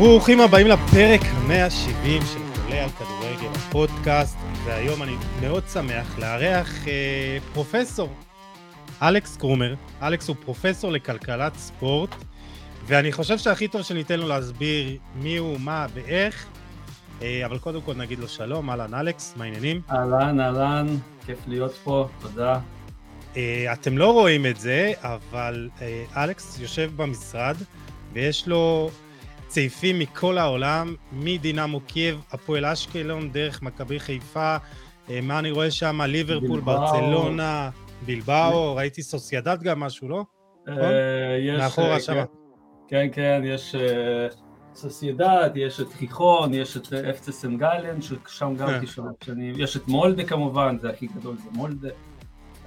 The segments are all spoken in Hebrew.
ברוכים הבאים לפרק ה-170 של חולה על כדורגל הפודקאסט, והיום אני מאוד שמח לארח אה, פרופסור אלכס קרומר. אלכס הוא פרופסור לכלכלת ספורט, ואני חושב שהכי טוב שניתן לו להסביר מי הוא, מה ואיך, אה, אבל קודם כל נגיד לו שלום, אהלן אלכס, מה העניינים? אהלן, אהלן, כיף להיות פה, תודה. אה, אתם לא רואים את זה, אבל אה, אלכס יושב במשרד, ויש לו צעיפים מכל העולם, מדינמו קייב, הפועל אשקלון, דרך מכבי חיפה, אה, מה אני רואה שם? ליברפול. ברצלונה, בילבאו, ראיתי סוסיידד גם משהו, לא? נכון? אה, מאחורה אה, שמה. כן, כן, יש אה, סוסיידד, יש את חיחון, יש את אה, FC סנט גאלן, ששם גרתי כן. שלוש שנים, יש את מולדה כמובן, זה הכי גדול, זה מולדה,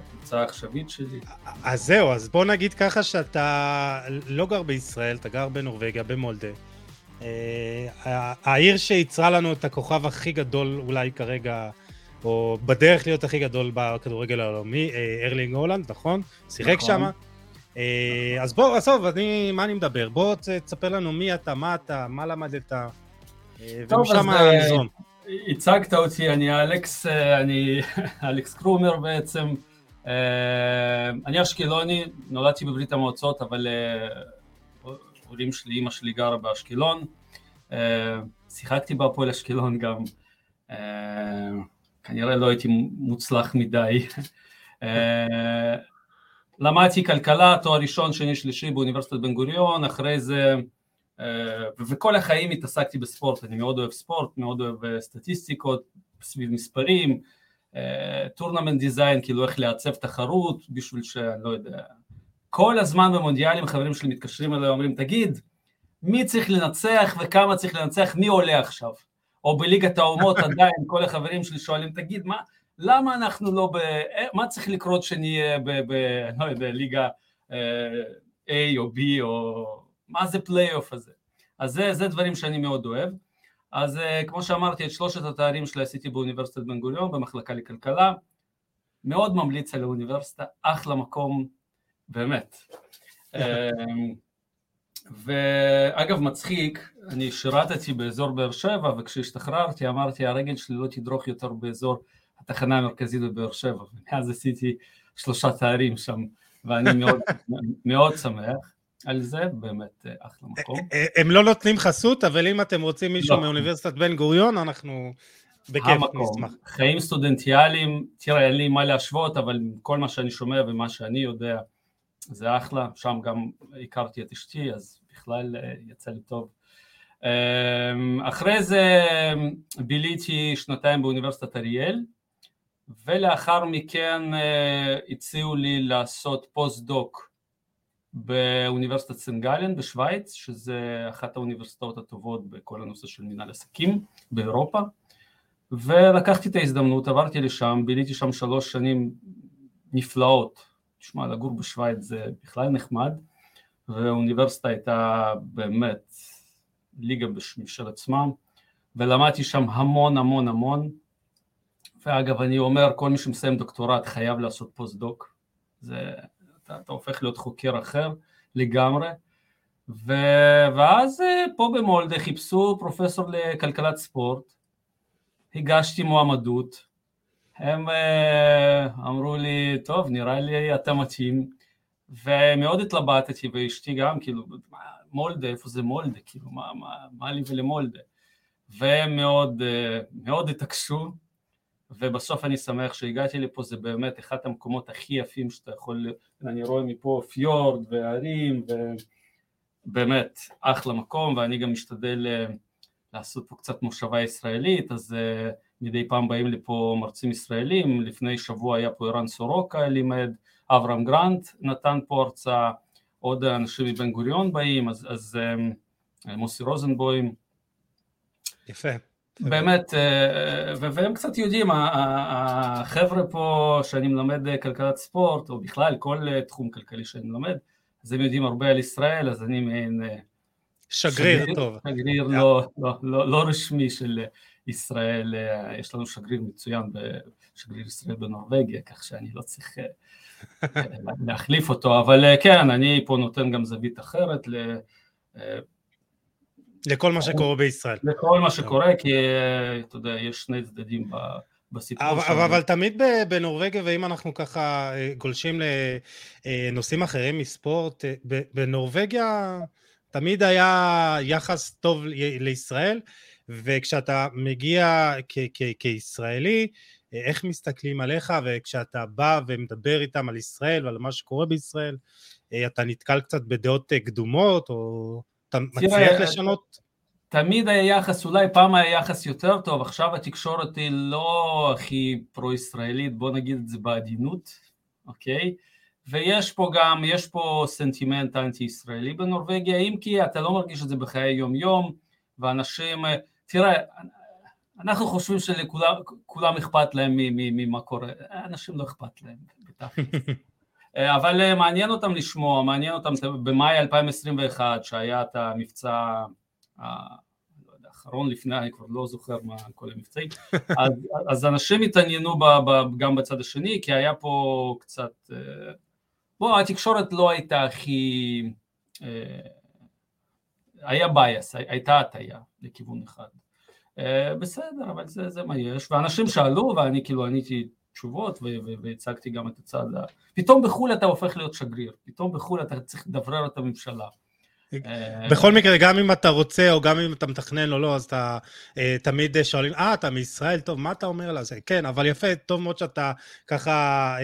הקבוצה העכשווית שלי. אז זהו, אז בוא נגיד ככה שאתה לא גר בישראל, אתה גר בנורבגיה, במולדה. אה, העיר שייצרה לנו את הכוכב הכי גדול אולי כרגע, או בדרך להיות הכי גדול בכדורגל העולמי, אה, ארלינג הולנד, נכון? שיחק נכון. שם. אז בוא, עזוב, אני, מה אני מדבר? בוא תספר לנו מי אתה, מה אתה, מה למדת, אה, ומשם אה, נזרום. הצגת אותי, אני אלכס, אה, אני אלכס קרומר בעצם. אה, אני אשקלוני, נולדתי בברית המועצות, אבל אה, הורים שלי, אמא שלי גרה באשקלון. אה, שיחקתי בהפועל אשקלון גם. אה, כנראה לא הייתי מוצלח מדי. אה, למדתי כלכלה, תואר ראשון, שני, שלישי באוניברסיטת בן גוריון, אחרי זה וכל החיים התעסקתי בספורט, אני מאוד אוהב ספורט, מאוד אוהב סטטיסטיקות סביב מספרים, tournament design, כאילו איך לעצב תחרות, בשביל שאני לא יודע, כל הזמן במונדיאלים חברים שלי מתקשרים אליי ואומרים, תגיד, מי צריך לנצח וכמה צריך לנצח, מי עולה עכשיו? או בליגת האומות עדיין, כל החברים שלי שואלים, תגיד, מה, למה אנחנו לא ב... אה, מה צריך לקרות שנהיה ב... ב לא יודע, ליגה אה, A או B או... מה זה פלייאוף הזה? אז זה, זה דברים שאני מאוד אוהב. אז uh, כמו שאמרתי, את שלושת התארים שלי עשיתי באוניברסיטת בן גוריון, במחלקה לכלכלה. מאוד ממליץ על האוניברסיטה, אחלה מקום, באמת. אמ, ואגב, מצחיק, אני שירתתי באזור באר שבע, וכשהשתחררתי אמרתי, הרגל שלי לא תדרוך יותר באזור התחנה המרכזית בבאר שבע. ואז עשיתי שלושה תארים שם, ואני מאוד, מאוד שמח. על זה באמת אה, אחלה מקום. אה, הם לא נותנים חסות, אבל אם אתם רוצים מישהו לא. מאוניברסיטת בן גוריון, אנחנו בכיף. נשמח. חיים סטודנטיאליים, תראה, אין לי מה להשוות, אבל כל מה שאני שומע ומה שאני יודע, זה אחלה. שם גם הכרתי את אשתי, אז בכלל אה, יצא לי טוב. אמ, אחרי זה ביליתי שנתיים באוניברסיטת אריאל, ולאחר מכן אה, הציעו לי לעשות פוסט-דוק באוניברסיטת סנט גאלן בשוויץ, שזה אחת האוניברסיטאות הטובות בכל הנושא של מנהל עסקים באירופה, ולקחתי את ההזדמנות, עברתי לשם, ביליתי שם שלוש שנים נפלאות, תשמע, לגור בשוויץ זה בכלל נחמד, והאוניברסיטה הייתה באמת ליגה משל עצמם, ולמדתי שם המון המון המון, ואגב אני אומר, כל מי שמסיים דוקטורט חייב לעשות פוסט-דוק, זה אתה, אתה הופך להיות חוקר אחר לגמרי. ו... ואז אה, פה במולדה חיפשו פרופסור לכלכלת ספורט, הגשתי מועמדות, הם אה, אמרו לי, טוב, נראה לי אתה מתאים, ומאוד התלבטתי, ואשתי גם, כאילו, מולדה, איפה זה מולדה? כאילו, מה, מה, מה לי ולמולדה? והם מאוד, אה, מאוד התעקשו, ובסוף אני שמח שהגעתי לפה, זה באמת אחד המקומות הכי יפים שאתה יכול, אני רואה מפה פיורד והרים, ובאמת אחלה מקום, ואני גם משתדל אה, לעשות פה קצת מושבה ישראלית, אז uh, מדי פעם באים לפה מרצים ישראלים, לפני שבוע היה פה ערן סורוקה לימד, אברהם גרנט נתן פה הרצאה, עוד אנשים מבן גוריון באים, אז, אז um, מוסי רוזנבוים, יפה. באמת, אה, והם קצת יודעים, החבר'ה פה שאני מלמד אה, כלכלת ספורט, או בכלל כל אה, תחום כלכלי שאני מלמד, אז הם יודעים הרבה על ישראל, אז אני מעין... אה, שגריר טוב. שגריר לא, לא, לא, לא רשמי של ישראל, אה, יש לנו שגריר מצוין, ב- שגריר ישראל בנורבגיה, כך שאני לא צריך אה, להחליף אותו, אבל אה, כן, אני פה נותן גם זווית אחרת ל... לכל מה שקורה בישראל. לכל מה שקורה, כי אתה יודע, יש שני צדדים בסיפור אבל, אבל, אבל תמיד בנורבגיה, ואם אנחנו ככה גולשים לנושאים אחרים מספורט, בנורבגיה תמיד היה יחס טוב לישראל, וכשאתה מגיע כישראלי, איך מסתכלים עליך, וכשאתה בא ומדבר איתם על ישראל ועל מה שקורה בישראל, אתה נתקל קצת בדעות קדומות, או אתה מצליח לשנות? תמיד היה יחס, אולי פעם היה יחס יותר טוב, עכשיו התקשורת היא לא הכי פרו-ישראלית, בוא נגיד את זה בעדינות, אוקיי? ויש פה גם, יש פה סנטימנט אנטי-ישראלי בנורבגיה, אם כי אתה לא מרגיש את זה בחיי יום-יום, ואנשים, תראה, אנחנו חושבים שלכולם אכפת להם ממה קורה, אנשים לא אכפת להם, אבל מעניין אותם לשמוע, מעניין אותם, במאי 2021 שהיה את המבצע האחרון לפני, אני כבר לא זוכר מה כל המבצעים, אז, אז אנשים התעניינו ב, ב, גם בצד השני, כי היה פה קצת, בוא, התקשורת לא הייתה הכי, היה בייס, הייתה הטיה לכיוון אחד. בסדר, אבל זה, זה מה יש, ואנשים שאלו ואני כאילו עניתי תשובות והצגתי גם את הצד, פתאום בחו"ל אתה הופך להיות שגריר, פתאום בחו"ל אתה צריך לדברר את הממשלה. אה, בכל מקרה, גם אם אתה רוצה, או גם אם אתה מתכנן או לא, אז אתה uh, תמיד שואלים, אה, אתה מישראל, טוב, מה אתה אומר על זה? כן, אבל יפה, טוב מאוד שאתה ככה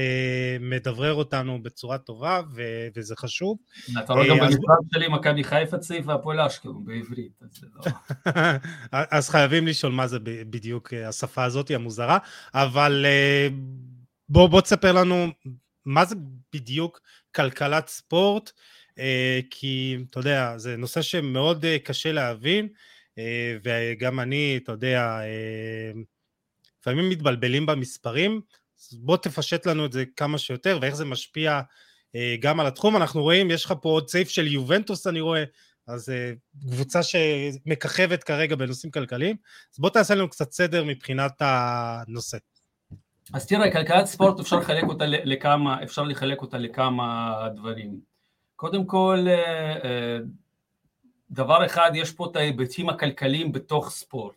מדברר אותנו בצורה טובה, וזה חשוב. אתה רואה גם במשרד שלי, מכבי חיפה צעיף והפועל אשקלון בעברית, אז לא... אז חייבים לשאול מה זה בדיוק השפה הזאת, המוזרה, אבל בוא, בוא תספר לנו מה זה בדיוק כלכלת ספורט, אה, כי אתה יודע, זה נושא שמאוד אה, קשה להבין, אה, וגם אני, אתה יודע, לפעמים מתבלבלים במספרים, אז בוא תפשט לנו את זה כמה שיותר, ואיך זה משפיע גם על התחום. אנחנו רואים, יש לך פה עוד סעיף של יובנטוס, אני רואה, אז קבוצה שמככבת כרגע בנושאים כלכליים, אז בוא תעשה לנו קצת סדר מבחינת הנושא. אז תראה, כלכלת ספורט אפשר לחלק אותה לכמה, אפשר לחלק אותה לכמה דברים. קודם כל, אה, אה, דבר אחד, יש פה את ההיבטים הכלכליים בתוך ספורט.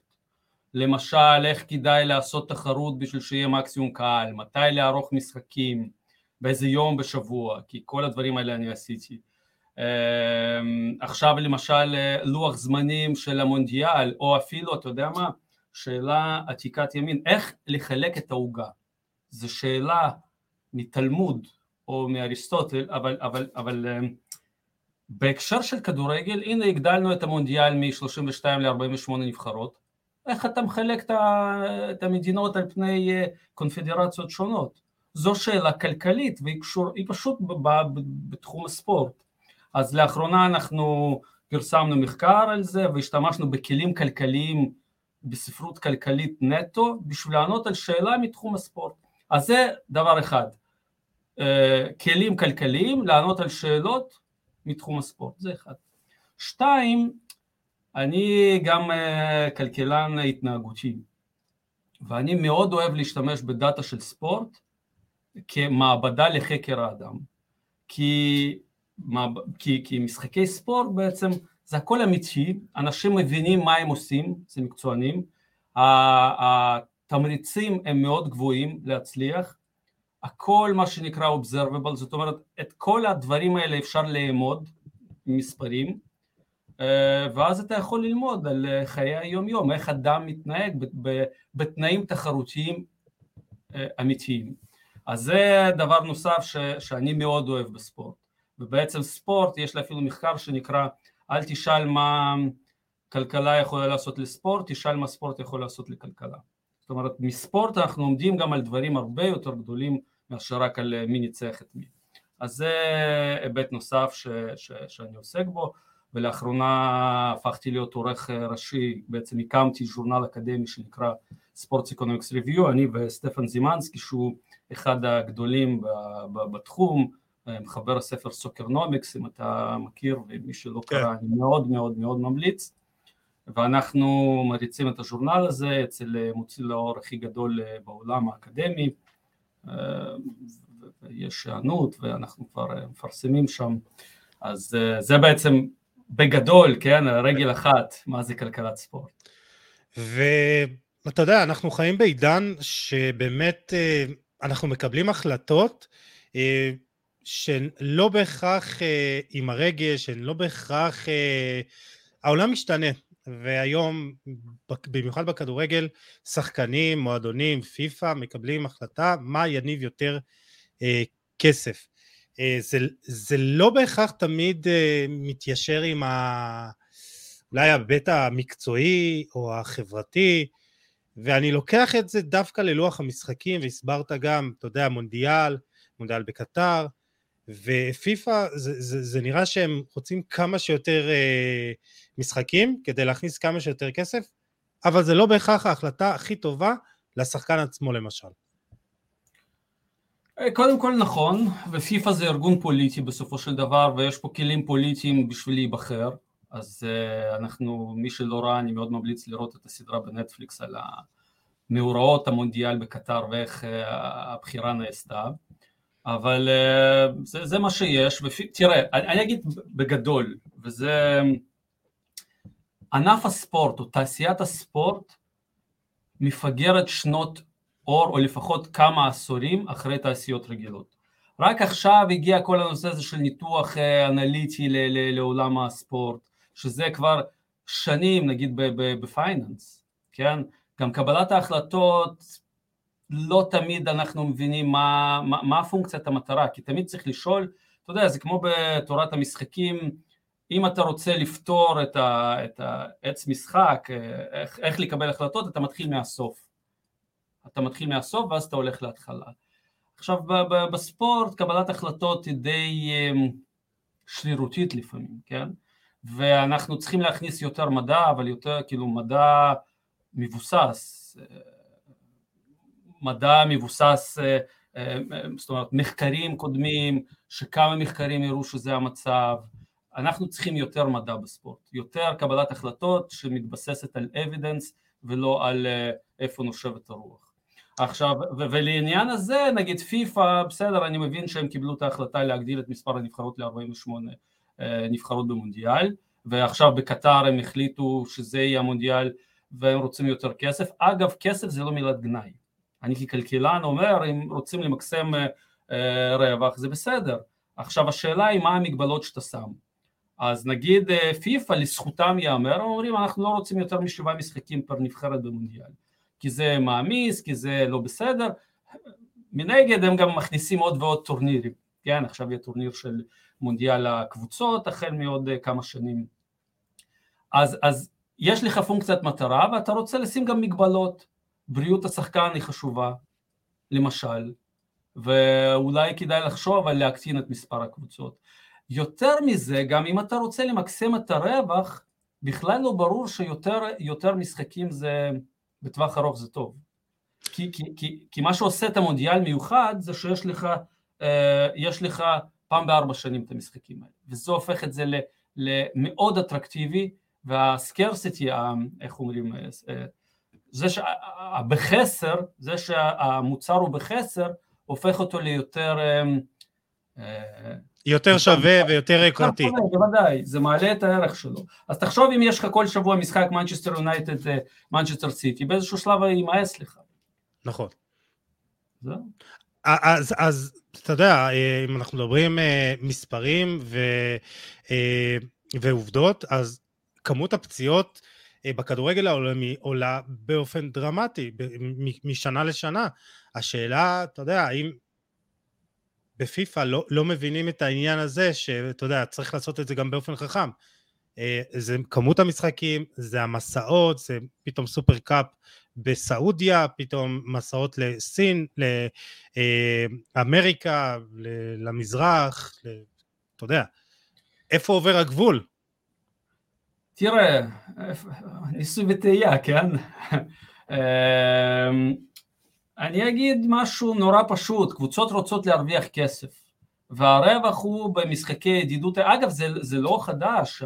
למשל, איך כדאי לעשות תחרות בשביל שיהיה מקסימום קהל, מתי לערוך משחקים, באיזה יום בשבוע, כי כל הדברים האלה אני עשיתי. אה, עכשיו למשל לוח זמנים של המונדיאל, או אפילו, אתה יודע מה, שאלה עתיקת ימין, איך לחלק את העוגה? זו שאלה מתלמוד, או מאריסטוטל, אבל, אבל, אבל אה, בהקשר של כדורגל, הנה הגדלנו את המונדיאל מ-32 ל-48 נבחרות, איך אתה מחלק את המדינות על פני אה, קונפדרציות שונות? זו שאלה כלכלית והיא פשוט בתחום הספורט. אז לאחרונה אנחנו פרסמנו מחקר על זה והשתמשנו בכלים כלכליים בספרות כלכלית נטו בשביל לענות על שאלה מתחום הספורט. אז זה דבר אחד. אה, כלים כלכליים לענות על שאלות מתחום הספורט, זה אחד. שתיים, אני גם אה, כלכלן התנהגותי, ואני מאוד אוהב להשתמש בדאטה של ספורט כמעבדה לחקר האדם, כי, כי, כי משחקי ספורט בעצם זה הכל אמיתי, אנשים מבינים מה הם עושים, זה מקצוענים, התמריצים הם מאוד גבוהים להצליח, הכל מה שנקרא observable, זאת אומרת את כל הדברים האלה אפשר לאמוד מספרים אה, ואז אתה יכול ללמוד על אה, חיי היום יום, איך אדם מתנהג בתנאים תחרותיים אה, אמיתיים. אז זה דבר נוסף ש, שאני מאוד אוהב בספורט, ובעצם ספורט יש לה אפילו מחקר שנקרא אל תשאל מה כלכלה יכולה לעשות לספורט, תשאל מה ספורט יכול לעשות לכלכלה. זאת אומרת מספורט אנחנו עומדים גם על דברים הרבה יותר גדולים מאשר רק על אה, מי ניצח את מי. אז זה היבט נוסף ש, ש, שאני עוסק בו, ולאחרונה הפכתי להיות עורך אה, ראשי, בעצם הקמתי ז'ורנל אקדמי שנקרא Sports Economics Review, אני וסטפן זימנסקי שהוא אחד הגדולים בתחום, אה, מחבר הספר Soccernomics, אם אתה מכיר ומי שלא כן. קרא, אני מאוד מאוד מאוד ממליץ. ואנחנו מריצים את הז'ורנל הזה אצל מוציא לאור הכי גדול בעולם האקדמי, יש היענות ואנחנו כבר מפרסמים שם, אז אה, זה בעצם בגדול, כן, רגל אחת, מה זה כלכלת ספורט. ואתה יודע, אנחנו חיים בעידן שבאמת אה, אנחנו מקבלים החלטות אה, שהן לא בהכרח אה, עם הרגש, שהן לא בהכרח... העולם משתנה, והיום, במיוחד בכדורגל, שחקנים, מועדונים, פיפ"א, מקבלים החלטה מה יניב יותר כסף. זה, זה לא בהכרח תמיד מתיישר עם ה... אולי ההיבט המקצועי או החברתי, ואני לוקח את זה דווקא ללוח המשחקים, והסברת גם, אתה יודע, מונדיאל, מונדיאל בקטר, ופיפ"א, זה, זה, זה נראה שהם רוצים כמה שיותר אה, משחקים כדי להכניס כמה שיותר כסף, אבל זה לא בהכרח ההחלטה הכי טובה לשחקן עצמו למשל. אה, קודם כל נכון, ופיפ"א זה ארגון פוליטי בסופו של דבר, ויש פה כלים פוליטיים בשביל להיבחר. אז uh, אנחנו, מי שלא ראה, אני מאוד ממליץ לראות את הסדרה בנטפליקס על מאורעות המונדיאל בקטר ואיך uh, הבחירה נעשתה, אבל uh, זה, זה מה שיש, ותראה, אני, אני אגיד בגדול, וזה ענף הספורט או תעשיית הספורט מפגרת שנות אור או לפחות כמה עשורים אחרי תעשיות רגילות. רק עכשיו הגיע כל הנושא הזה של ניתוח אנליטי לעולם הספורט, שזה כבר שנים נגיד בפייננס, כן? גם קבלת ההחלטות לא תמיד אנחנו מבינים מה, מה, מה פונקציית המטרה, כי תמיד צריך לשאול, אתה יודע, זה כמו בתורת המשחקים, אם אתה רוצה לפתור את, ה, את העץ משחק, איך, איך לקבל החלטות, אתה מתחיל מהסוף. אתה מתחיל מהסוף ואז אתה הולך להתחלה. עכשיו בספורט קבלת החלטות היא די אמ, שרירותית לפעמים, כן? ואנחנו צריכים להכניס יותר מדע, אבל יותר כאילו מדע מבוסס, מדע מבוסס, זאת אומרת מחקרים קודמים, שכמה מחקרים הראו שזה המצב, אנחנו צריכים יותר מדע בספורט, יותר קבלת החלטות שמתבססת על evidence ולא על איפה נושבת הרוח. עכשיו, ולעניין הזה, נגיד פיפ"א, בסדר, אני מבין שהם קיבלו את ההחלטה להגדיל את מספר הנבחרות ל-48 אה, נבחרות במונדיאל, ועכשיו בקטר הם החליטו שזה יהיה המונדיאל והם רוצים יותר כסף. אגב, כסף זה לא מילת גנאי. אני ככלכלן אומר, אם רוצים למקסם אה, רווח זה בסדר. עכשיו השאלה היא מה המגבלות שאתה שם. אז נגיד אה, פיפ"א לזכותם ייאמר, הם אומרים אנחנו לא רוצים יותר משבעה משחקים פר נבחרת במונדיאל. כי זה מעמיס, כי זה לא בסדר. מנגד הם גם מכניסים עוד ועוד טורנירים. כן, עכשיו יהיה טורניר של מונדיאל הקבוצות החל מעוד אה, כמה שנים. אז, אז יש לך פונקציית מטרה ואתה רוצה לשים גם מגבלות. בריאות השחקן היא חשובה, למשל, ואולי כדאי לחשוב על להקטין את מספר הקבוצות. יותר מזה, גם אם אתה רוצה למקסם את הרווח, בכלל לא ברור שיותר משחקים זה, בטווח ארוך זה טוב. כי, כי, כי, כי מה שעושה את המונדיאל מיוחד זה שיש לך, אה, יש לך פעם בארבע שנים את המשחקים האלה, וזה הופך את זה למאוד אטרקטיבי, וה scarcity, איך אומרים, אה, זה שבחסר, זה שהמוצר הוא בחסר, הופך אותו ליותר... אה, אה, יותר שווה ויותר יוקרתי. בוודאי, זה מעלה את הערך שלו. אז תחשוב אם יש לך כל שבוע משחק מנצ'סטר יונייטד, מנצ'סטר סיטי, באיזשהו שלב יימאס לך. נכון. אז, אז אתה יודע, אם אנחנו מדברים מספרים ו, ועובדות, אז כמות הפציעות בכדורגל העולמי עולה באופן דרמטי, משנה לשנה. השאלה, אתה יודע, האם בפיפ"א לא, לא מבינים את העניין הזה, שאתה יודע, צריך לעשות את זה גם באופן חכם. זה כמות המשחקים, זה המסעות, זה פתאום סופר קאפ בסעודיה, פתאום מסעות לסין, לאמריקה, למזרח, אתה יודע, איפה עובר הגבול? תראה, ניסוי וטעייה, כן? אני אגיד משהו נורא פשוט, קבוצות רוצות להרוויח כסף, והרווח הוא במשחקי ידידות, אגב זה, זה לא חדש,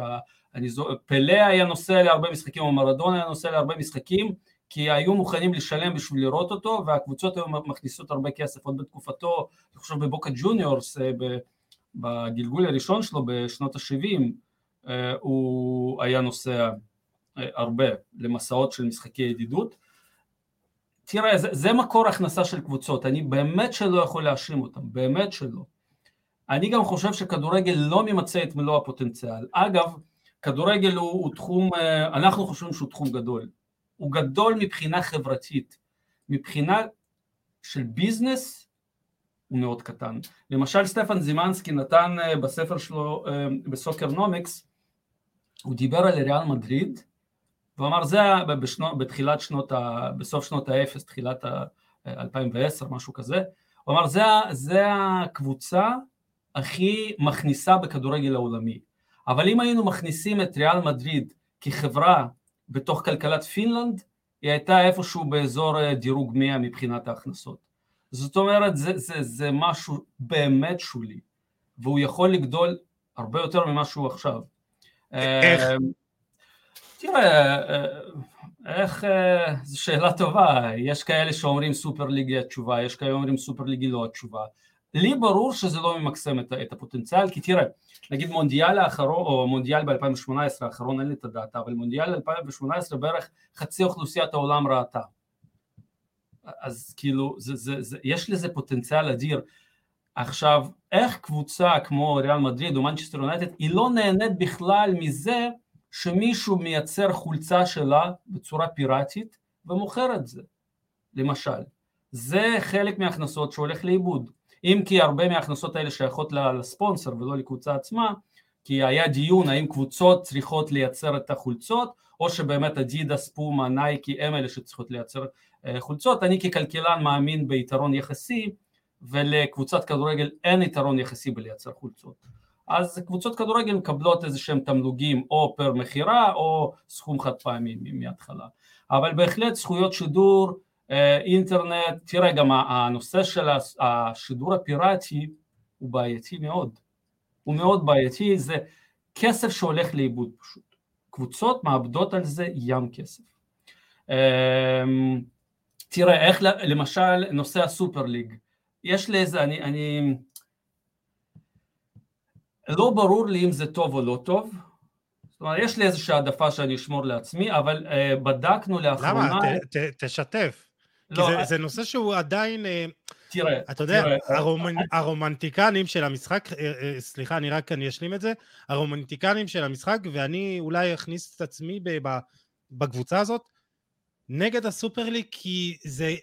זו, פלא היה נוסע להרבה משחקים, או מרדון היה נוסע להרבה משחקים, כי היו מוכנים לשלם בשביל לראות אותו, והקבוצות היו מכניסות הרבה כסף, עוד בתקופתו, אני חושב בבוקה ג'וניורס, אה, בגלגול הראשון שלו בשנות ה-70, הוא היה נוסע הרבה למסעות של משחקי ידידות. תראה, זה, זה מקור הכנסה של קבוצות, אני באמת שלא יכול להאשים אותם, באמת שלא. אני גם חושב שכדורגל לא ממצה את מלוא הפוטנציאל. אגב, כדורגל הוא, הוא תחום, אנחנו חושבים שהוא תחום גדול. הוא גדול מבחינה חברתית. מבחינה של ביזנס הוא מאוד קטן. למשל סטפן זימנסקי נתן בספר שלו ב Soccernomics, הוא דיבר על ריאל מדריד, והוא אמר זה בשנו, בתחילת שנות, ה, בסוף שנות האפס, תחילת ה-2010, משהו כזה, הוא אמר זה, זה הקבוצה הכי מכניסה בכדורגל העולמי, אבל אם היינו מכניסים את ריאל מדריד כחברה בתוך כלכלת פינלנד, היא הייתה איפשהו באזור אה, דירוג 100 מבחינת ההכנסות. זאת אומרת, זה, זה, זה משהו באמת שולי, והוא יכול לגדול הרבה יותר ממה שהוא עכשיו. איך? אה, תראה, אה, איך, זו שאלה טובה, יש כאלה שאומרים Super League היא התשובה, יש כאלה שאומרים Super League היא לא התשובה. לי ברור שזה לא ממקסם את, את הפוטנציאל, כי תראה, נגיד מונדיאל האחרון, או מונדיאל ב-2018 האחרון, אין לי את הדאטה, אבל מונדיאל 2018 בערך חצי אוכלוסיית העולם ראתה. אז כאילו, זה, זה, זה, יש לזה פוטנציאל אדיר. עכשיו, איך קבוצה כמו ריאל מדריד או מנצ'סטר יונייטד, היא לא נהנית בכלל מזה שמישהו מייצר חולצה שלה בצורה פיראטית ומוכר את זה, למשל. זה חלק מההכנסות שהולך לאיבוד. אם כי הרבה מההכנסות האלה שייכות לספונסר ולא לקבוצה עצמה, כי היה דיון האם קבוצות צריכות לייצר את החולצות, או שבאמת אדידס, פומה, נייקי הם אלה שצריכות לייצר אה, חולצות. אני ככלכלן מאמין ביתרון יחסי, ולקבוצת כדורגל אין יתרון יחסי בלייצר חולצות. אז קבוצות כדורגל מקבלות איזה שהם תמלוגים או פר מכירה או סכום חד פעמי מההתחלה. אבל בהחלט זכויות שידור אה, אינטרנט, תראה גם הנושא של השידור הפיראטי הוא בעייתי מאוד, הוא מאוד בעייתי, זה כסף שהולך לאיבוד פשוט, קבוצות מאבדות על זה ים כסף. אמ, תראה איך למשל נושא הסופר ליג, יש לי אני, אני לא ברור לי אם זה טוב או לא טוב, זאת אומרת יש לי איזושהי העדפה שאני אשמור לעצמי, אבל uh, בדקנו לאחרונה... למה? ת, ת, תשתף. לא, זה, I... זה נושא שהוא עדיין, אה, תראה, אתה יודע, תראה, הרומנ... I... הרומנטיקנים של המשחק, אה, אה, סליחה, אני רק, אני אשלים את זה, הרומנטיקנים של המשחק, ואני אולי אכניס את עצמי בקבוצה הזאת, נגד הסופרליג, כי זה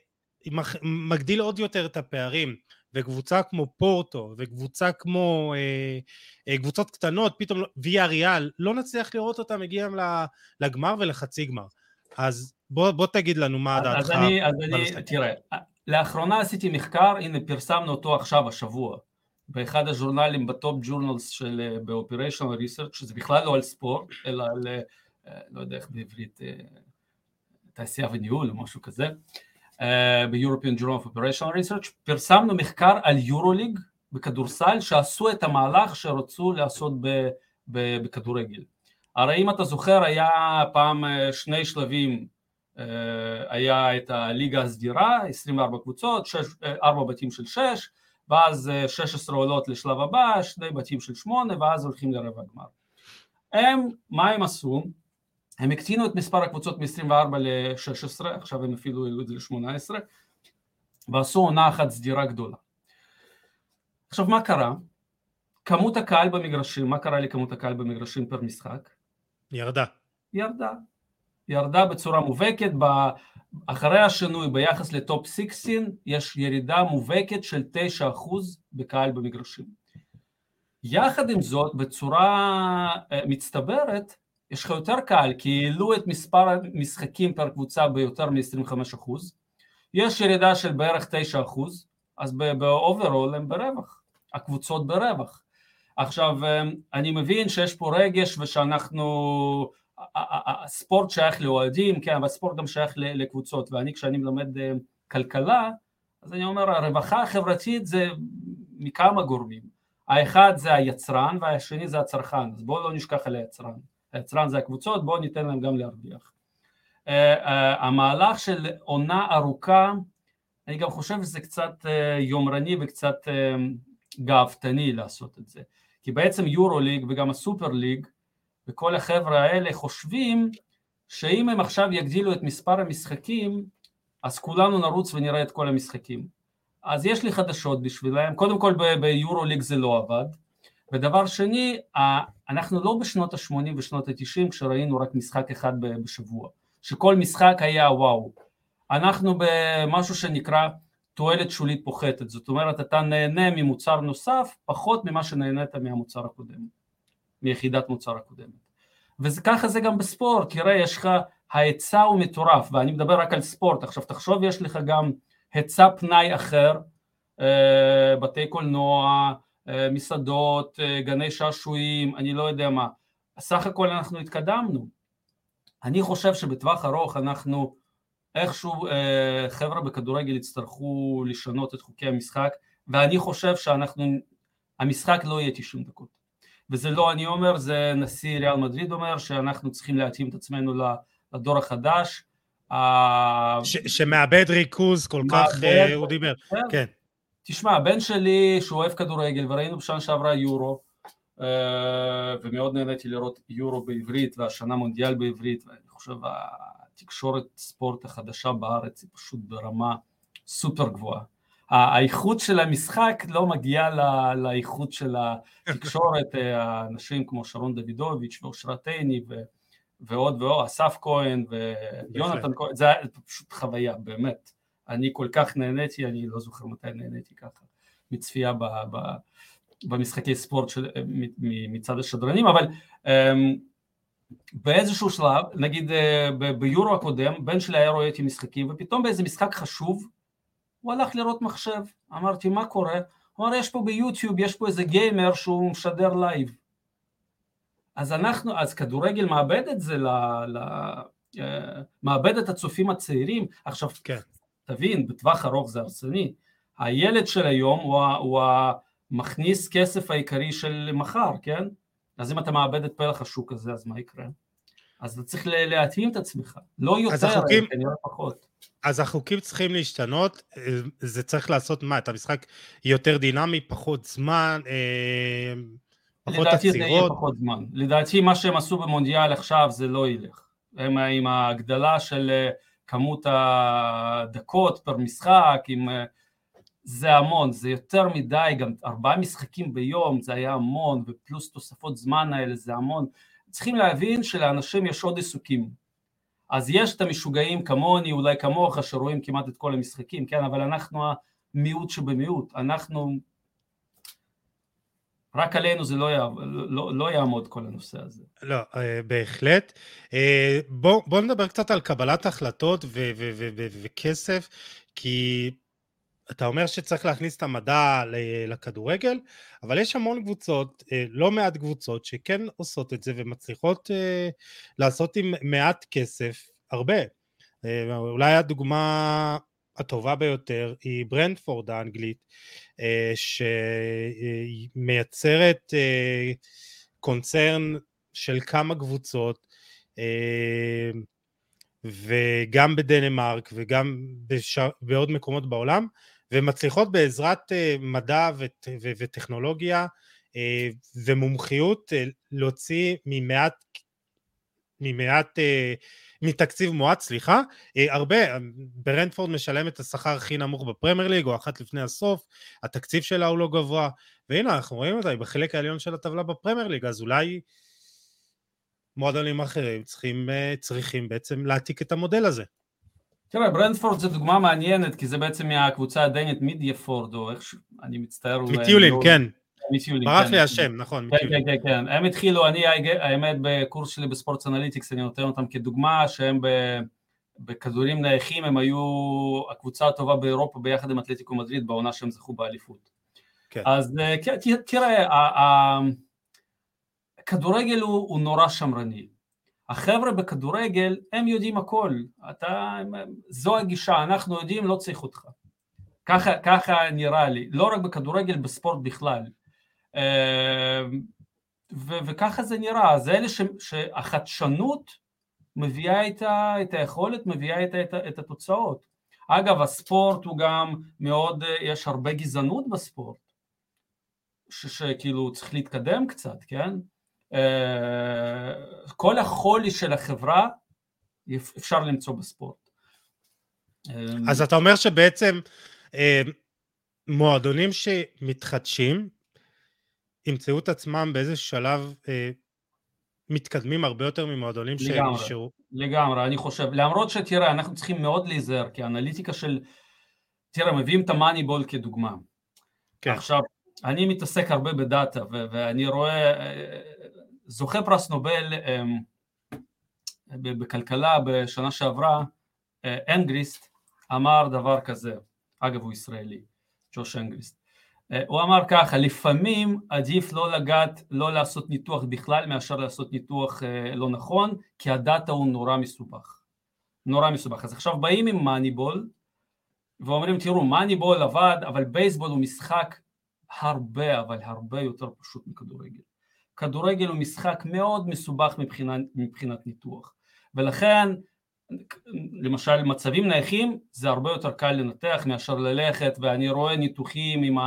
מגדיל עוד יותר את הפערים, וקבוצה כמו פורטו, וקבוצה כמו אה, קבוצות קטנות, פתאום ויה ריאל, לא נצליח לראות אותה מגיעים לגמר ולחצי גמר. אז בוא, בוא תגיד לנו מה דעתך. אז אני, אז אני, תראה, לאחרונה עשיתי מחקר, הנה פרסמנו אותו עכשיו, השבוע, באחד הז'ורנלים בטופ ג'ורנלס של, ב-Operational Research, שזה בכלל לא על ספורט, אלא על, אה, לא יודע איך בעברית, אה, תעשייה וניהול או משהו כזה, אה, ב-European Journal of Operational Research, פרסמנו מחקר על יורוליג בכדורסל, שעשו את המהלך שרצו לעשות בכדורגל. הרי אם אתה זוכר היה פעם שני שלבים אה, היה את הליגה הסדירה, 24 קבוצות, 4 אה, בתים של 6, ואז 16 אה, עולות לשלב הבא, שני בתים של 8, ואז הולכים לרבע גמר. הם, מה הם עשו? הם הקטינו את מספר הקבוצות מ-24 ל-16, עכשיו הם אפילו העלו את זה ל-18, ועשו עונה אחת סדירה גדולה. עכשיו מה קרה? כמות הקהל במגרשים, מה קרה לכמות הקהל במגרשים פר משחק? ירדה. ירדה. ירדה בצורה מובהקת, אחרי השינוי ביחס לטופ 16 יש ירידה מובהקת של 9% בקהל במגרשים. יחד עם זאת בצורה אה, מצטברת יש לך יותר קהל כי העלו את מספר המשחקים פר קבוצה ביותר מ-25%, יש ירידה של בערך 9%, אז ב overall הם ברווח, הקבוצות ברווח. עכשיו אה, אני מבין שיש פה רגש ושאנחנו הספורט שייך לאוהדים, כן, אבל הספורט גם שייך לקבוצות, ואני כשאני מלמד אה, כלכלה, אז אני אומר הרווחה החברתית זה מכמה גורמים, האחד זה היצרן והשני זה הצרכן, אז בואו לא נשכח על היצרן, היצרן זה הקבוצות, בואו ניתן להם גם להרוויח. Uh, uh, המהלך של עונה ארוכה, אני גם חושב שזה קצת uh, יומרני וקצת גאוותני לעשות את זה, כי בעצם יורו ליג וגם הסופר ליג וכל החבר'ה האלה חושבים שאם הם עכשיו יגדילו את מספר המשחקים, אז כולנו נרוץ ונראה את כל המשחקים. אז יש לי חדשות בשבילם, קודם כל ביורו ליג זה לא עבד, ודבר שני, אנחנו לא בשנות ה-80 ושנות ה-90 כשראינו רק משחק אחד בשבוע, שכל משחק היה וואו. אנחנו במשהו שנקרא תועלת שולית פוחתת, זאת אומרת אתה נהנה ממוצר נוסף פחות ממה שנהנית מהמוצר הקודם, מיחידת מוצר הקודמת. וככה זה גם בספורט, תראה יש לך, ההיצע הוא מטורף, ואני מדבר רק על ספורט, עכשיו תחשוב יש לך גם היצע פנאי אחר, אה, בתי קולנוע, מסעדות, אה, גני שעשועים, אני לא יודע מה, סך הכל אנחנו התקדמנו. אני חושב שבטווח ארוך אנחנו איכשהו חבר'ה בכדורגל יצטרכו לשנות את חוקי המשחק ואני חושב שאנחנו, המשחק לא יהיה 90 דקות. וזה לא אני אומר, זה נשיא ריאל מדריד אומר שאנחנו צריכים להתאים את עצמנו לדור החדש. ש, שמאבד ריכוז כל כך, הוא דיבר, כן. תשמע, הבן שלי שהוא אוהב כדורגל וראינו בשנה שעברה יורו אה, ומאוד נהניתי לראות יורו בעברית והשנה מונדיאל בעברית ואני חושב התקשורת ספורט החדשה בארץ היא פשוט ברמה סופר גבוהה. האיכות של המשחק לא מגיעה לאיכות של התקשורת, אה, האנשים כמו שרון דוידוביץ' ואושרת עיני ועוד ועוד, אסף כהן ויונתן כהן, זה פשוט חוויה, באמת. אני כל כך נהניתי, אני לא זוכר מתי נהניתי ככה, מצפייה ב, ב, במשחקי ספורט של, מצד השדרנים, אבל um, באיזשהו שלב, נגיד uh, ביורו הקודם, בן שלי היה רואה איתי משחקים, ופתאום באיזה משחק חשוב, הוא הלך לראות מחשב, אמרתי מה קורה? הוא אמר יש פה ביוטיוב, יש פה איזה גיימר שהוא משדר לייב. אז אנחנו, אז כדורגל מאבד את זה, ל, ל, uh, מאבד את הצופים הצעירים, עכשיו כן. תבין, בטווח ארוך זה הרסני. הילד של היום הוא, הוא המכניס כסף העיקרי של מחר, כן? אז אם אתה מאבד את פלח השוק הזה, אז מה יקרה? אז אתה צריך להתאים את עצמך, לא יותר, החוקים, כנראה פחות. אז החוקים צריכים להשתנות, זה צריך לעשות מה? את המשחק יותר דינמי, פחות זמן, אה, פחות לדעתי עצירות? לדעתי זה יהיה פחות זמן. לדעתי מה שהם עשו במונדיאל עכשיו זה לא ילך. הם עם ההגדלה של אה, כמות הדקות פר משחק, עם... אה, זה המון, זה יותר מדי, גם ארבעה משחקים ביום זה היה המון, ופלוס תוספות זמן האלה זה המון. צריכים להבין שלאנשים יש עוד עיסוקים. אז יש את המשוגעים כמוני, אולי כמוך, שרואים כמעט את כל המשחקים, כן, אבל אנחנו המיעוט שבמיעוט, אנחנו רק עלינו זה לא, יעב, לא, לא יעמוד כל הנושא הזה. לא, אה, בהחלט. אה, בוא, בוא נדבר קצת על קבלת החלטות ו- ו- ו- ו- וכסף, כי אתה אומר שצריך להכניס את המדע לכדורגל, אבל יש המון קבוצות, אה, לא מעט קבוצות, שכן עושות את זה ומצליחות לעשות עם מעט כסף הרבה. אולי הדוגמה הטובה ביותר היא ברנדפורד האנגלית, אה, שמייצרת אה, קונצרן של כמה קבוצות, אה, וגם בדנמרק וגם בשאר, בעוד מקומות בעולם, ומצליחות בעזרת מדע וט, וטכנולוגיה ומומחיות להוציא ממעט, ממעט מתקציב מועט, סליחה, אה, הרבה, ברנדפורד משלם את השכר הכי נמוך בפרמייר ליג, או אחת לפני הסוף, התקציב שלה הוא לא גבוה, והנה אנחנו רואים אותה, היא בחלק העליון של הטבלה בפרמייר ליג, אז אולי מועדונים אחרים צריכים, אה, צריכים בעצם להעתיק את המודל הזה. תראה, ברנטפורד זו דוגמה מעניינת, כי זה בעצם מהקבוצה הדנית מידיאפורד, או איך ש... אני מצטער. מיטיולין, לא... כן. מיטיולין, ברח. לי השם, נכון, כן, כן, כן, כן. הם התחילו, אני האמת בקורס שלי ב sports analytics, אני נותן אותם כדוגמה, שהם בכדורים נייחים, הם היו הקבוצה הטובה באירופה ביחד עם אתלטיקו מדריד בעונה שהם זכו באליפות. כן. אז אה, תראה, הכדורגל הוא, הוא נורא שמרני. החבר'ה בכדורגל, הם יודעים הכל. אתה, זו הגישה, אנחנו יודעים, לא צריך אותך. ככה, ככה נראה לי, לא רק בכדורגל, בספורט בכלל. אמ, ו- וככה זה נראה, זה אלה ש- שהחדשנות מביאה איתה את היכולת, מביאה איתה את, את התוצאות. אגב, הספורט הוא גם מאוד, יש הרבה גזענות בספורט, שכאילו צריך להתקדם קצת, כן? כל החולי של החברה אפשר למצוא בספורט. אז אתה אומר שבעצם מועדונים שמתחדשים ימצאו את עצמם באיזה שלב מתקדמים הרבה יותר ממועדונים שנשארו. לגמרי, אני חושב, למרות שתראה, אנחנו צריכים מאוד להיזהר, כי האנליטיקה של, תראה, מביאים את המאניבול כדוגמה. כן. עכשיו, אני מתעסק הרבה בדאטה, ואני רואה, זוכה פרס נובל אמ, בכלכלה בשנה שעברה, אנגריסט, אמר דבר כזה, אגב הוא ישראלי, ג'וש אנגריסט, אה, הוא אמר ככה, לפעמים עדיף לא לגעת, לא לעשות ניתוח בכלל מאשר לעשות ניתוח אה, לא נכון, כי הדאטה הוא נורא מסובך. נורא מסובך. אז עכשיו באים עם מאניבול, ואומרים תראו מאניבול עבד, אבל בייסבול הוא משחק הרבה, אבל הרבה יותר פשוט מכדורגל. כדורגל הוא משחק מאוד מסובך מבחינת, מבחינת ניתוח, ולכן למשל מצבים נייחים זה הרבה יותר קל לנתח מאשר ללכת ואני רואה ניתוחים עם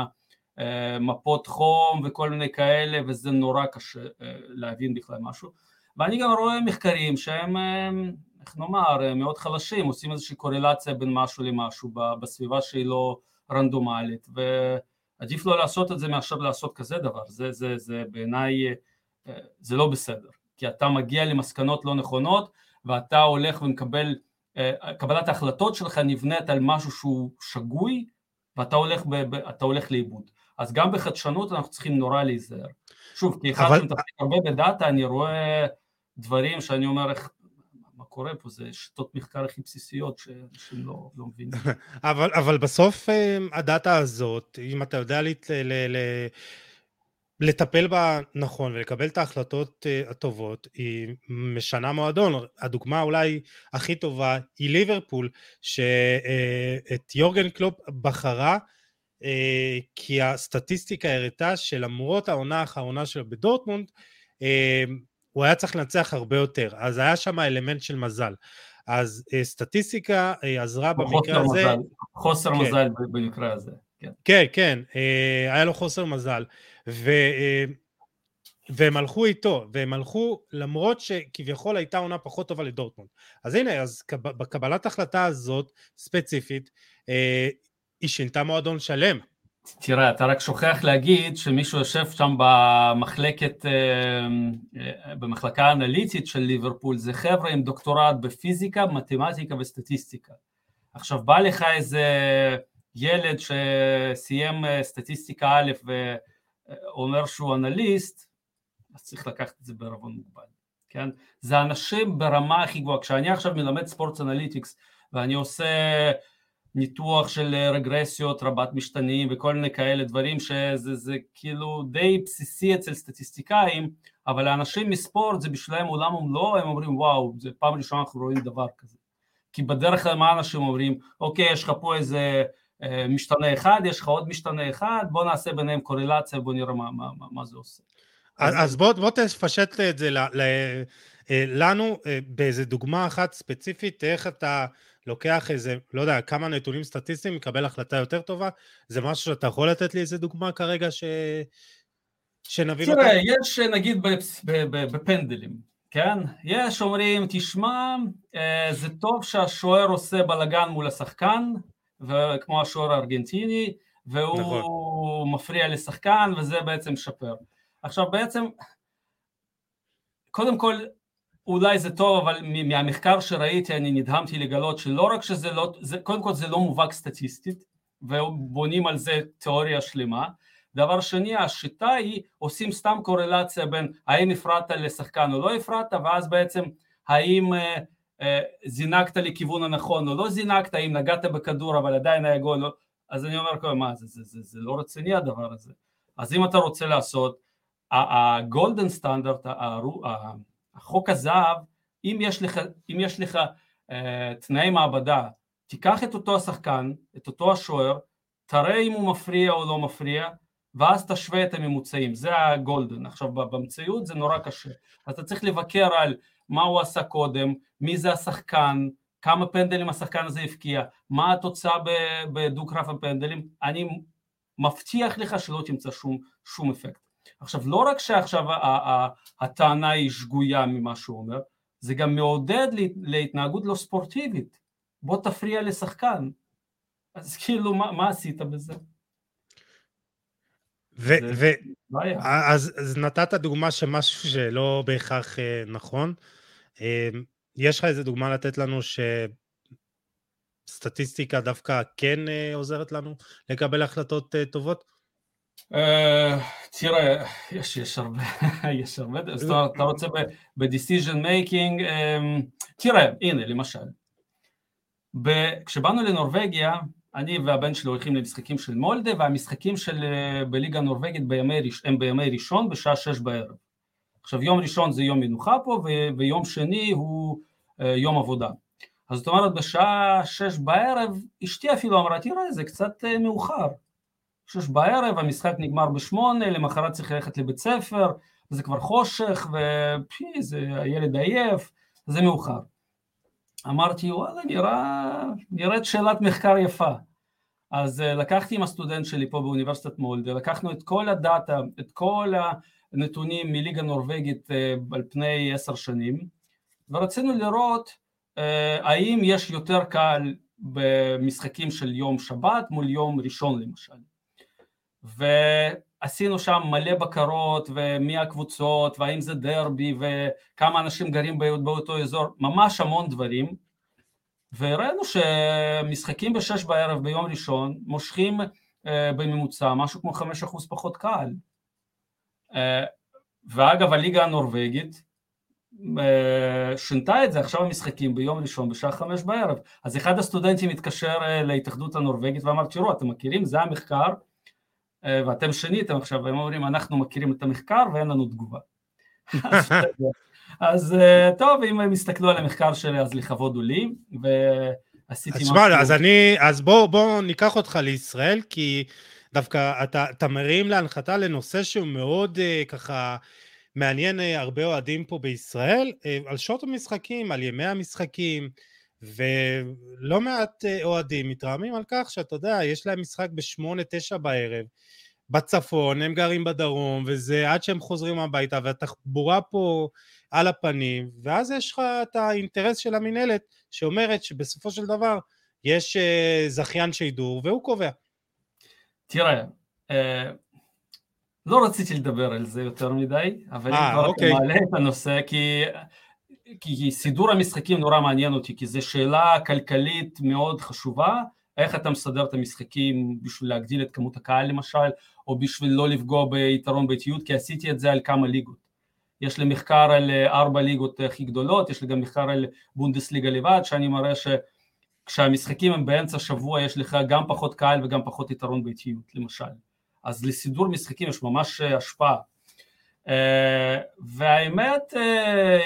מפות חום וכל מיני כאלה וזה נורא קשה אה, להבין בכלל משהו. ואני גם רואה מחקרים שהם אה, איך נאמר מאוד חלשים עושים איזושהי קורלציה בין משהו למשהו בסביבה שהיא לא רנדומלית. ועדיף לא לעשות את זה מאשר לעשות כזה דבר. זה, זה, זה בעיניי אה, זה לא בסדר. כי אתה מגיע למסקנות לא נכונות ואתה הולך ומקבל קבלת ההחלטות שלך נבנית על משהו שהוא שגוי ואתה הולך, הולך לאיבוד אז גם בחדשנות אנחנו צריכים נורא להיזהר. שוב, כי אחד אבל... שמתעסק הרבה בדאטה, אני רואה דברים שאני אומר איך, מה קורה פה, זה שיטות מחקר הכי בסיסיות שאנשים לא, לא מבינים. אבל, אבל בסוף אה, הדאטה הזאת, אם אתה יודע לת, ל, ל, לטפל בה נכון ולקבל את ההחלטות אה, הטובות, היא משנה מועדון. הדוגמה אולי הכי טובה היא ליברפול, שאת יורגן קלופ בחרה אה, כי הסטטיסטיקה הראתה שלמרות העונה האחרונה שלו בדורטמונד, אה, הוא היה צריך לנצח הרבה יותר, אז היה שם אלמנט של מזל. אז אה, סטטיסטיקה עזרה במקרה הזה. מזל, חוסר כן. מזל במקרה הזה. כן, כן, כן היה לו חוסר מזל. ו... והם הלכו איתו, והם הלכו למרות שכביכול הייתה עונה פחות טובה לדורטמונד. אז הנה, אז בקבלת החלטה הזאת, ספציפית, היא שינתה מועדון שלם. תראה, אתה רק שוכח להגיד שמישהו יושב שם במחלקת, אה, אה, במחלקה האנליטית של ליברפול, זה חבר'ה עם דוקטורט בפיזיקה, מתמטיקה וסטטיסטיקה. עכשיו בא לך איזה ילד שסיים אה, סטטיסטיקה א' ואומר שהוא אנליסט, אז צריך לקחת את זה בערבון מוגבל, כן? זה אנשים ברמה הכי גבוהה. כשאני עכשיו מלמד sport analytics ואני עושה ניתוח של רגרסיות רבת משתנים וכל מיני כאלה דברים שזה זה כאילו די בסיסי אצל סטטיסטיקאים אבל האנשים מספורט זה בשבילם עולם ומלואו הם אומרים וואו זה פעם ראשונה אנחנו רואים דבר כזה. כי בדרך כלל מה אנשים אומרים? אוקיי יש לך פה איזה אה, משתנה אחד יש לך עוד משתנה אחד בוא נעשה ביניהם קורלציה בוא נראה מה, מה, מה, מה זה עושה. אז, אז בוא, בוא תפשט את זה ל, ל, אה, לנו אה, באיזה דוגמה אחת ספציפית איך אתה לוקח איזה, לא יודע, כמה נתונים סטטיסטיים, מקבל החלטה יותר טובה? זה משהו שאתה יכול לתת לי איזה דוגמה כרגע ש... שנבין אותה? תראה, יש נגיד בפנדלים, כן? יש אומרים, תשמע, אה, זה טוב שהשוער עושה בלאגן מול השחקן, כמו השוער הארגנטיני, והוא נכון. מפריע לשחקן, וזה בעצם משפר. עכשיו בעצם, קודם כל, אולי זה טוב, אבל מהמחקר שראיתי אני נדהמתי לגלות שלא רק שזה לא, זה, קודם כל זה לא מובהק סטטיסטית, ובונים על זה תיאוריה שלמה. דבר שני, השיטה היא, עושים סתם קורלציה בין האם הפרעת לשחקן או לא הפרעת, ואז בעצם האם אה, אה, זינקת לכיוון הנכון או לא זינקת, האם נגעת בכדור אבל עדיין היה גול, לא, אז אני אומר, מה, זה, זה, זה, זה לא רציני הדבר הזה. אז אם אתה רוצה לעשות, הגולדן סטנדרט, החוק הזהב, אם יש לך, אם יש לך אה, תנאי מעבדה, תיקח את אותו השחקן, את אותו השוער, תראה אם הוא מפריע או לא מפריע, ואז תשווה את הממוצעים, זה הגולדן. עכשיו במציאות זה נורא קשה, אתה צריך לבקר על מה הוא עשה קודם, מי זה השחקן, כמה פנדלים השחקן הזה הבקיע, מה התוצאה בדו-קרב הפנדלים, אני מבטיח לך שלא תמצא שום, שום אפקט. עכשיו לא רק שעכשיו הטענה היא שגויה ממה שהוא אומר, זה גם מעודד להתנהגות לא ספורטיבית, בוא תפריע לשחקן, אז כאילו מה, מה עשית בזה? ו- ו- אז, אז נתת דוגמה של משהו שלא בהכרח אה, נכון. אה, יש לך איזה דוגמה לתת לנו שסטטיסטיקה דווקא כן אה, עוזרת לנו לקבל החלטות טובות? תראה, יש, יש הרבה, יש הרבה, זאת אומרת, אתה רוצה ב-decision making, תראה, הנה, למשל, כשבאנו לנורבגיה, אני והבן שלי הולכים למשחקים של מולדה והמשחקים של אה, בליגה הנורבגית בימי, הם בימי ראשון בשעה שש בערב. עכשיו יום ראשון זה יום מנוחה פה ויום שני הוא אה, יום עבודה. אז זאת אומרת בשעה שש בערב אשתי אפילו אמרה תראה זה קצת אה, מאוחר. שש בערב המשחק נגמר בשמונה למחרת צריך ללכת לבית ספר וזה כבר חושך ופי זה הילד עייף זה מאוחר. אמרתי וואלה נראה, נראית שאלת מחקר יפה אז uh, לקחתי עם הסטודנט שלי פה באוניברסיטת מולדה, לקחנו את כל הדאטה, את כל הנתונים מליגה נורבגית uh, על פני עשר שנים ורצינו לראות uh, האם יש יותר קל במשחקים של יום שבת מול יום ראשון למשל ועשינו שם מלא בקרות ומי הקבוצות והאם זה דרבי וכמה אנשים גרים באותו אזור, ממש המון דברים. והראינו שמשחקים בשש בערב ביום ראשון מושכים אה, בממוצע משהו כמו חמש אחוז פחות קהל. אה, ואגב הליגה הנורבגית אה, שינתה את זה עכשיו המשחקים ביום ראשון בשעה חמש בערב. אז אחד הסטודנטים התקשר להתאחדות הנורבגית ואמר תראו אתם מכירים? זה המחקר ואתם שיניתם עכשיו והם אומרים אנחנו מכירים את המחקר ואין לנו תגובה. אז אה, טוב, אם הם יסתכלו על המחקר שלי, אז לכבוד הוא לי, ועשיתי משהו... תשמע, אז אני, אז בוא, בוא ניקח אותך לישראל, כי דווקא אתה, אתה מרים להנחתה לנושא שהוא מאוד uh, ככה מעניין uh, הרבה אוהדים פה בישראל, uh, על שעות המשחקים, על ימי המשחקים, ולא מעט uh, אוהדים מתרעמים על כך שאתה יודע, יש להם משחק בשמונה, תשע בערב. בצפון, הם גרים בדרום, וזה עד שהם חוזרים הביתה, והתחבורה פה על הפנים, ואז יש לך את האינטרס של המינהלת שאומרת שבסופו של דבר יש uh, זכיין שידור והוא קובע. תראה, uh, לא רציתי לדבר על זה יותר מדי, אבל 아, אם כבר אוקיי. אתה מעלה את הנושא, כי, כי סידור המשחקים נורא מעניין אותי, כי זו שאלה כלכלית מאוד חשובה, איך אתה מסדר את המשחקים בשביל להגדיל את כמות הקהל למשל, או בשביל לא לפגוע ביתרון ביתיות, כי עשיתי את זה על כמה ליגות. יש לי מחקר על אה, ארבע ליגות הכי גדולות, יש לי גם מחקר על בונדסליגה לבד, שאני מראה שכשהמשחקים הם באמצע שבוע יש לך גם פחות קהל וגם פחות יתרון ביתיות למשל. אז לסידור משחקים יש ממש אה, השפעה. אה, והאמת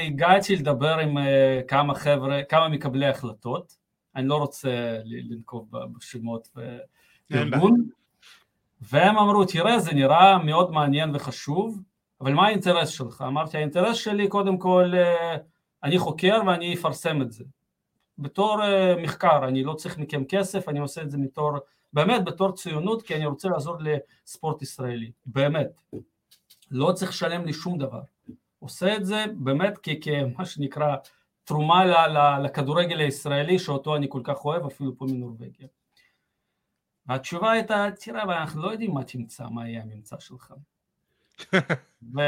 הגעתי לדבר עם כמה חבר'ה, כמה מקבלי החלטות, אני לא רוצה לנקוב בשמות וארגון, והם אמרו תראה זה נראה מאוד מעניין וחשוב אבל מה האינטרס שלך? אמרתי, האינטרס שלי קודם כל, אה, אני חוקר ואני אפרסם את זה. בתור אה, מחקר, אני לא צריך מכם כסף, אני עושה את זה בתור, באמת בתור ציונות, כי אני רוצה לעזור לספורט ישראלי, באמת. לא צריך לשלם לי שום דבר. עושה את זה באמת כמה שנקרא תרומה לכדורגל הישראלי שאותו אני כל כך אוהב, אפילו פה מנורבגיה. והתשובה הייתה, תראה, אבל אנחנו לא יודעים מה תמצא, מה יהיה הממצא שלך. ו...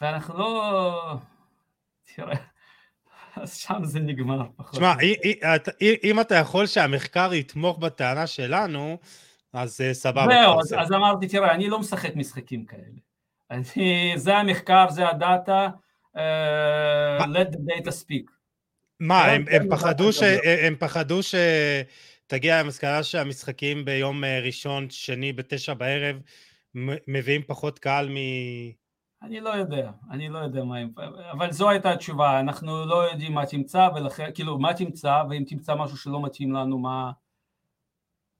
ואנחנו לא... תראה, אז שם זה נגמר פחות. תשמע, אם אתה יכול שהמחקר יתמוך בטענה שלנו, אז אה, סבבה. זהו, אז, אז אמרתי, תראה, אני לא משחק משחקים כאלה. אני, זה המחקר, זה הדאטה, uh, let the data speak. מה, הם, הם, פחדו ש, הם פחדו ש... תגיע למסקנה שהמשחקים ביום אה, ראשון, שני, בתשע בערב, מביאים פחות קהל מ... אני לא יודע, אני לא יודע מה... אבל זו הייתה התשובה, אנחנו לא יודעים מה תמצא, ולכן, כאילו, מה תמצא, ואם תמצא משהו שלא מתאים לנו, מה...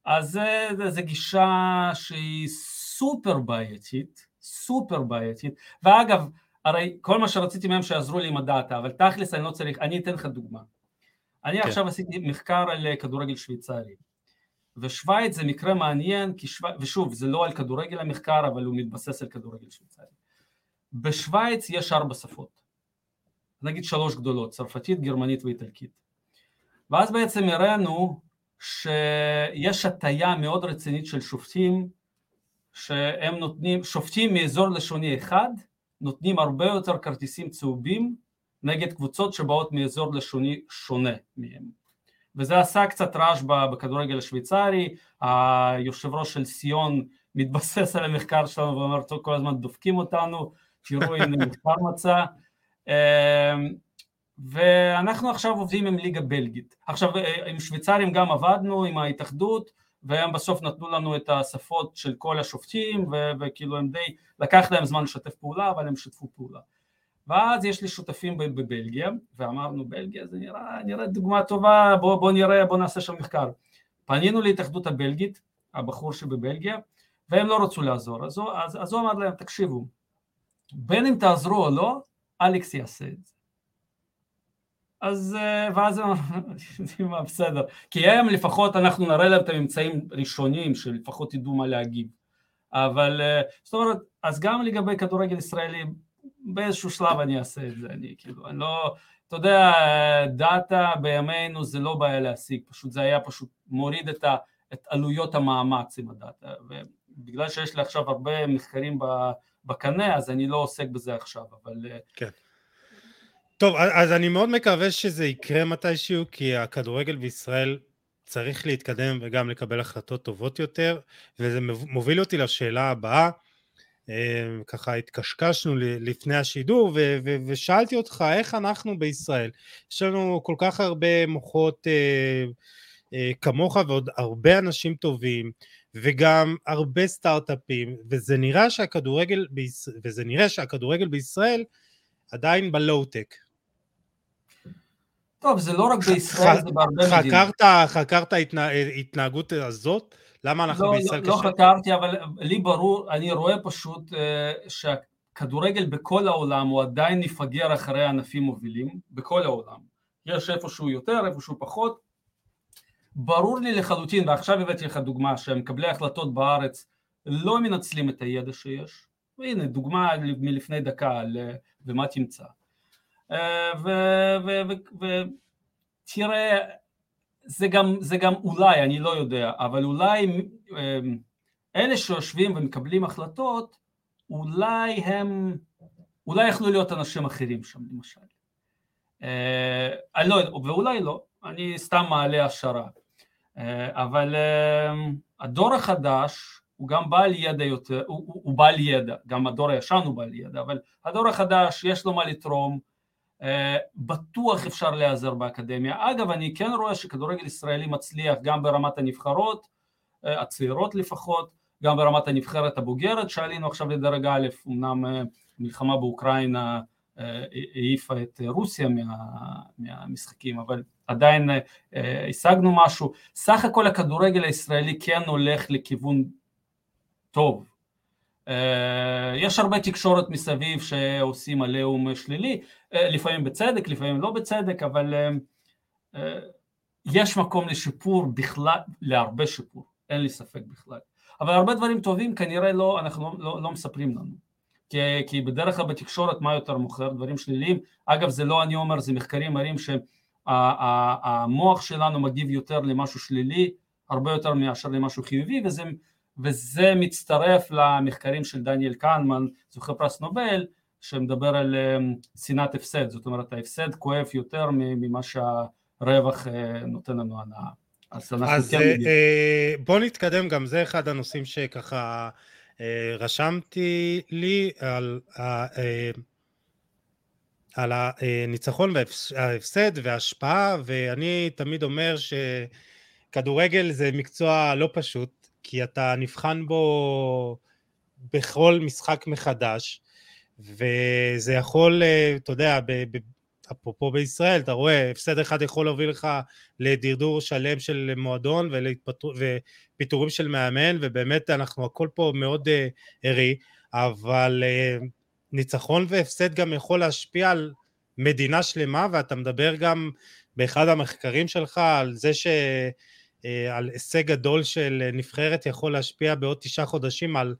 אז זו גישה שהיא סופר בעייתית, סופר בעייתית, ואגב, הרי כל מה שרציתי מהם שיעזרו לי עם הדאטה, אבל תכלס אני לא צריך, אני אתן לך דוגמה. אני כן. עכשיו עשיתי מחקר על כדורגל שוויצרי, ושוויץ זה מקרה מעניין, שו... ושוב, זה לא על כדורגל המחקר, אבל הוא מתבסס על כדורגל שוויצרי. בשוויץ יש ארבע שפות, נגיד שלוש גדולות, צרפתית, גרמנית ואיטלקית. ואז בעצם הראינו שיש הטיה מאוד רצינית של שופטים, שהם נותנים, שופטים מאזור לשוני אחד, נותנים הרבה יותר כרטיסים צהובים נגד קבוצות שבאות מאזור לשוני שונה מהם. וזה עשה קצת רעש בכדורגל השוויצרי, היושב ראש של סיון מתבסס על המחקר שלנו ואומר כל הזמן דופקים אותנו, תראו הנה מחקר מצא, אמ, ואנחנו עכשיו עובדים עם ליגה בלגית. עכשיו עם שוויצרים גם עבדנו, עם ההתאחדות, והם בסוף נתנו לנו את השפות של כל השופטים, וכאילו הם די, לקח להם זמן לשתף פעולה, אבל הם שתפו פעולה. ואז יש לי שותפים בבלגיה, ואמרנו בלגיה זה נראה, נראה דוגמה טובה, בוא, בוא נראה, בוא נעשה שם מחקר. פנינו להתאחדות הבלגית, הבחור שבבלגיה, והם לא רצו לעזור, אז, אז הוא אמר להם, תקשיבו, בין אם תעזרו או לא, אלכס יעשה את זה. אז אה, ואז אמרנו, בסדר, כי הם לפחות אנחנו נראה להם את הממצאים ראשונים שלפחות ידעו מה להגיב, אבל אה, זאת אומרת, אז גם לגבי כדורגל ישראלי באיזשהו שלב אני אעשה את זה, אני כאילו, אני לא, אתה יודע, דאטה בימינו זה לא בעיה להשיג, פשוט זה היה פשוט מוריד את, ה, את עלויות המאמץ עם הדאטה, ובגלל שיש לי עכשיו הרבה מחקרים בקנה, אז אני לא עוסק בזה עכשיו, אבל... אה, כן. טוב, אז אני מאוד מקווה שזה יקרה מתישהו, כי הכדורגל בישראל צריך להתקדם וגם לקבל החלטות טובות יותר, וזה מוביל אותי לשאלה הבאה. אמ, ככה התקשקשנו לפני השידור ו- ו- ושאלתי אותך איך אנחנו בישראל, יש לנו כל כך הרבה מוחות אה, אה, כמוך ועוד הרבה אנשים טובים וגם הרבה סטארט-אפים וזה נראה שהכדורגל, ביש... וזה נראה שהכדורגל בישראל עדיין בלואו-טק. טוב זה לא רק בישראל זה בהרבה מדינות. חקרת התנהגות הזאת? למה אנחנו לא, בישראל לא, לא חקרתי, אבל לי ברור, אני רואה פשוט uh, שהכדורגל בכל העולם הוא עדיין מפגר אחרי ענפים מובילים, בכל העולם. יש איפשהו יותר, איפשהו פחות. ברור לי לחלוטין, ועכשיו הבאתי לך דוגמה, שמקבלי החלטות בארץ לא מנצלים את הידע שיש. והנה, דוגמה מלפני דקה על ומה תמצא. אה, ותראה, זה גם, זה גם אולי, אני לא יודע, אבל אולי אמ, אלה שיושבים ומקבלים החלטות, אולי הם, אולי יכלו להיות אנשים אחרים שם למשל. אה, אני לא יודע, ואולי לא, אני סתם מעלה השערה. אה, אבל אמ, הדור החדש הוא גם בעל ידע יותר, הוא, הוא, הוא בעל ידע, גם הדור הישן הוא בעל ידע, אבל הדור החדש יש לו מה לתרום, בטוח אפשר להיעזר באקדמיה. אגב, אני כן רואה שכדורגל ישראלי מצליח גם ברמת הנבחרות, אה, הצעירות לפחות, גם ברמת הנבחרת הבוגרת, שעלינו עכשיו לדרג א', אמנם אה, מלחמה באוקראינה העיפה את רוסיה מה, מהמשחקים, אבל עדיין השגנו משהו. סך הכל הכדורגל הישראלי כן הולך לכיוון טוב, אה, יש הרבה תקשורת מסביב שעושים עליהום שלילי, אה, לפעמים בצדק, לפעמים לא בצדק, אבל אה, יש מקום לשיפור בכלל, להרבה שיפור, אין לי ספק בכלל. אבל הרבה דברים טובים כנראה לא, אנחנו לא, לא, לא מספרים לנו. כי, כי בדרך כלל בתקשורת מה יותר מוכר? דברים שליליים. אגב, זה לא אני אומר, זה מחקרים מראים שהמוח שלנו מגיב יותר למשהו שלילי, הרבה יותר מאשר למשהו חיובי, וזה וזה מצטרף למחקרים של דניאל קנמן, זוכה פרס נובל, שמדבר על אמ, שנאת הפסד, זאת אומרת ההפסד כואב יותר ממה שהרווח אה, נותן לנו הנאה. אז, אז כן אה, אה, בוא נתקדם, גם. זה אחד הנושאים שככה אה, רשמתי לי על, אה, על הניצחון וההפסד וההשפעה, ואני תמיד אומר שכדורגל זה מקצוע לא פשוט, כי אתה נבחן בו בכל משחק מחדש, וזה יכול, אה, אתה יודע, אפרופו בישראל, אתה רואה, הפסד אחד יכול להוביל לך לדרדור שלם של מועדון ופיטורים של מאמן, ובאמת אנחנו הכל פה מאוד אה, ערי, אבל אה, ניצחון והפסד גם יכול להשפיע על מדינה שלמה, ואתה מדבר גם באחד המחקרים שלך על זה ש... על הישג גדול של נבחרת יכול להשפיע בעוד תשעה חודשים על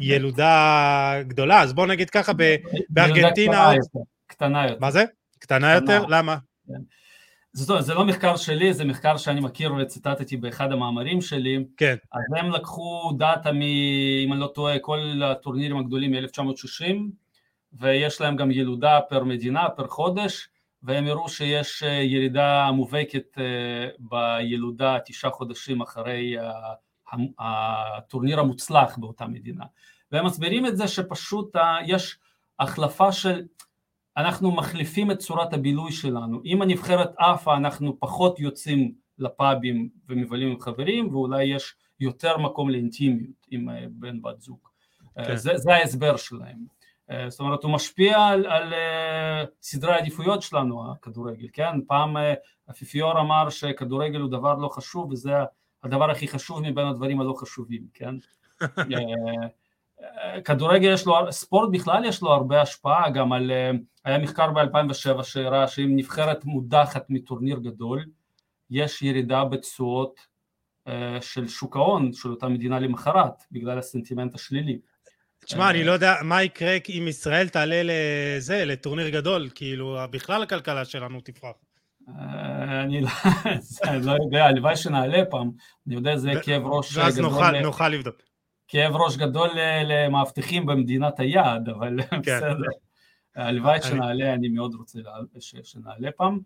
ילודה גדולה, אז בוא נגיד ככה, בארגנטינה... קטנה יותר. מה זה? קטנה יותר? למה? כן. זה, זה לא מחקר שלי, זה מחקר שאני מכיר וציטטתי באחד המאמרים שלי. כן. אז הם לקחו דאטה מ... אם אני לא טועה, כל הטורנירים הגדולים מ-1960, ויש להם גם ילודה פר מדינה, פר חודש, והם הראו שיש אה, ירידה מובהקת אה, בילודה תשעה חודשים אחרי הטורניר המוצלח באותה מדינה. והם מסבירים את זה שפשוט יש החלפה של אנחנו מחליפים את צורת הבילוי שלנו. אם הנבחרת עפה אנחנו פחות יוצאים לפאבים ומבלים עם חברים ואולי יש יותר מקום לאינטימיות עם אה, בן בת זוג. אה, כן. זה, זה ההסבר שלהם. אה, זאת אומרת הוא משפיע על, על סדרי העדיפויות שלנו הכדורגל, כן? פעם אפיפיור אמר שכדורגל הוא דבר לא חשוב וזה הדבר הכי חשוב מבין הדברים הלא חשובים, כן? כדורגל יש לו, ספורט בכלל יש לו הרבה השפעה, גם על, אה, היה מחקר ב-2007 שהראה שאם נבחרת מודחת מטורניר גדול, יש ירידה בתשואות אה, של שוק ההון של אותה מדינה למחרת, בגלל הסנטימנט השלילי. תשמע, אני לא יודע מה יקרה אם ישראל תעלה לזה, לטורניר גדול, כאילו, בכלל הכלכלה שלנו תפרח. אה, אני לא, לא יודע, הלוואי שנעלה פעם, אני יודע, זה כאב ראש גדול. ואז נוכל לבדוק. כאב ראש גדול למאבטחים במדינת היעד, אבל כן. בסדר. הלוואי שנעלה, אני מאוד רוצה שנעלה פעם.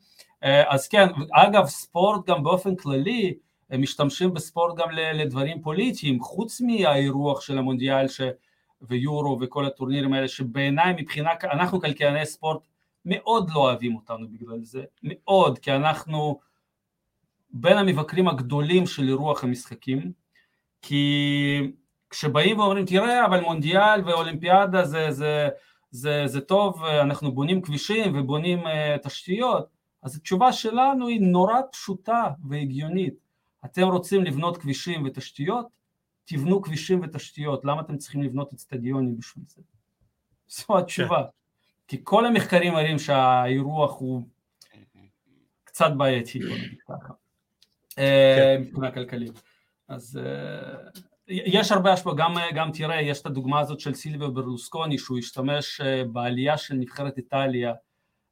אה, אז כן, אגב, ספורט גם באופן כללי, הם משתמשים בספורט גם לדברים פוליטיים, חוץ מהאירוח של המונדיאל ש... ויורו וכל הטורנירים האלה, שבעיניי מבחינה, אנחנו כלכלני ספורט מאוד לא אוהבים אותנו בגלל זה, מאוד, כי אנחנו בין המבקרים הגדולים של אירוח המשחקים, כי כשבאים ואומרים תראה אבל מונדיאל ואולימפיאדה זה, זה, זה, זה טוב אנחנו בונים כבישים ובונים uh, תשתיות אז התשובה שלנו היא נורא פשוטה והגיונית. אתם רוצים לבנות כבישים ותשתיות? תבנו כבישים ותשתיות למה אתם צריכים לבנות אצטדיונים בשביל זה? זו התשובה. כן. כי כל המחקרים מראים שהאירוח הוא קצת בעייתי בוא נגיד ככה. אה, כן. מבחינה כלכלית. אז uh, יש הרבה השפעה, גם, גם תראה, יש את הדוגמה הזאת של סילביו ברלוסקוני שהוא השתמש אה, בעלייה של נבחרת איטליה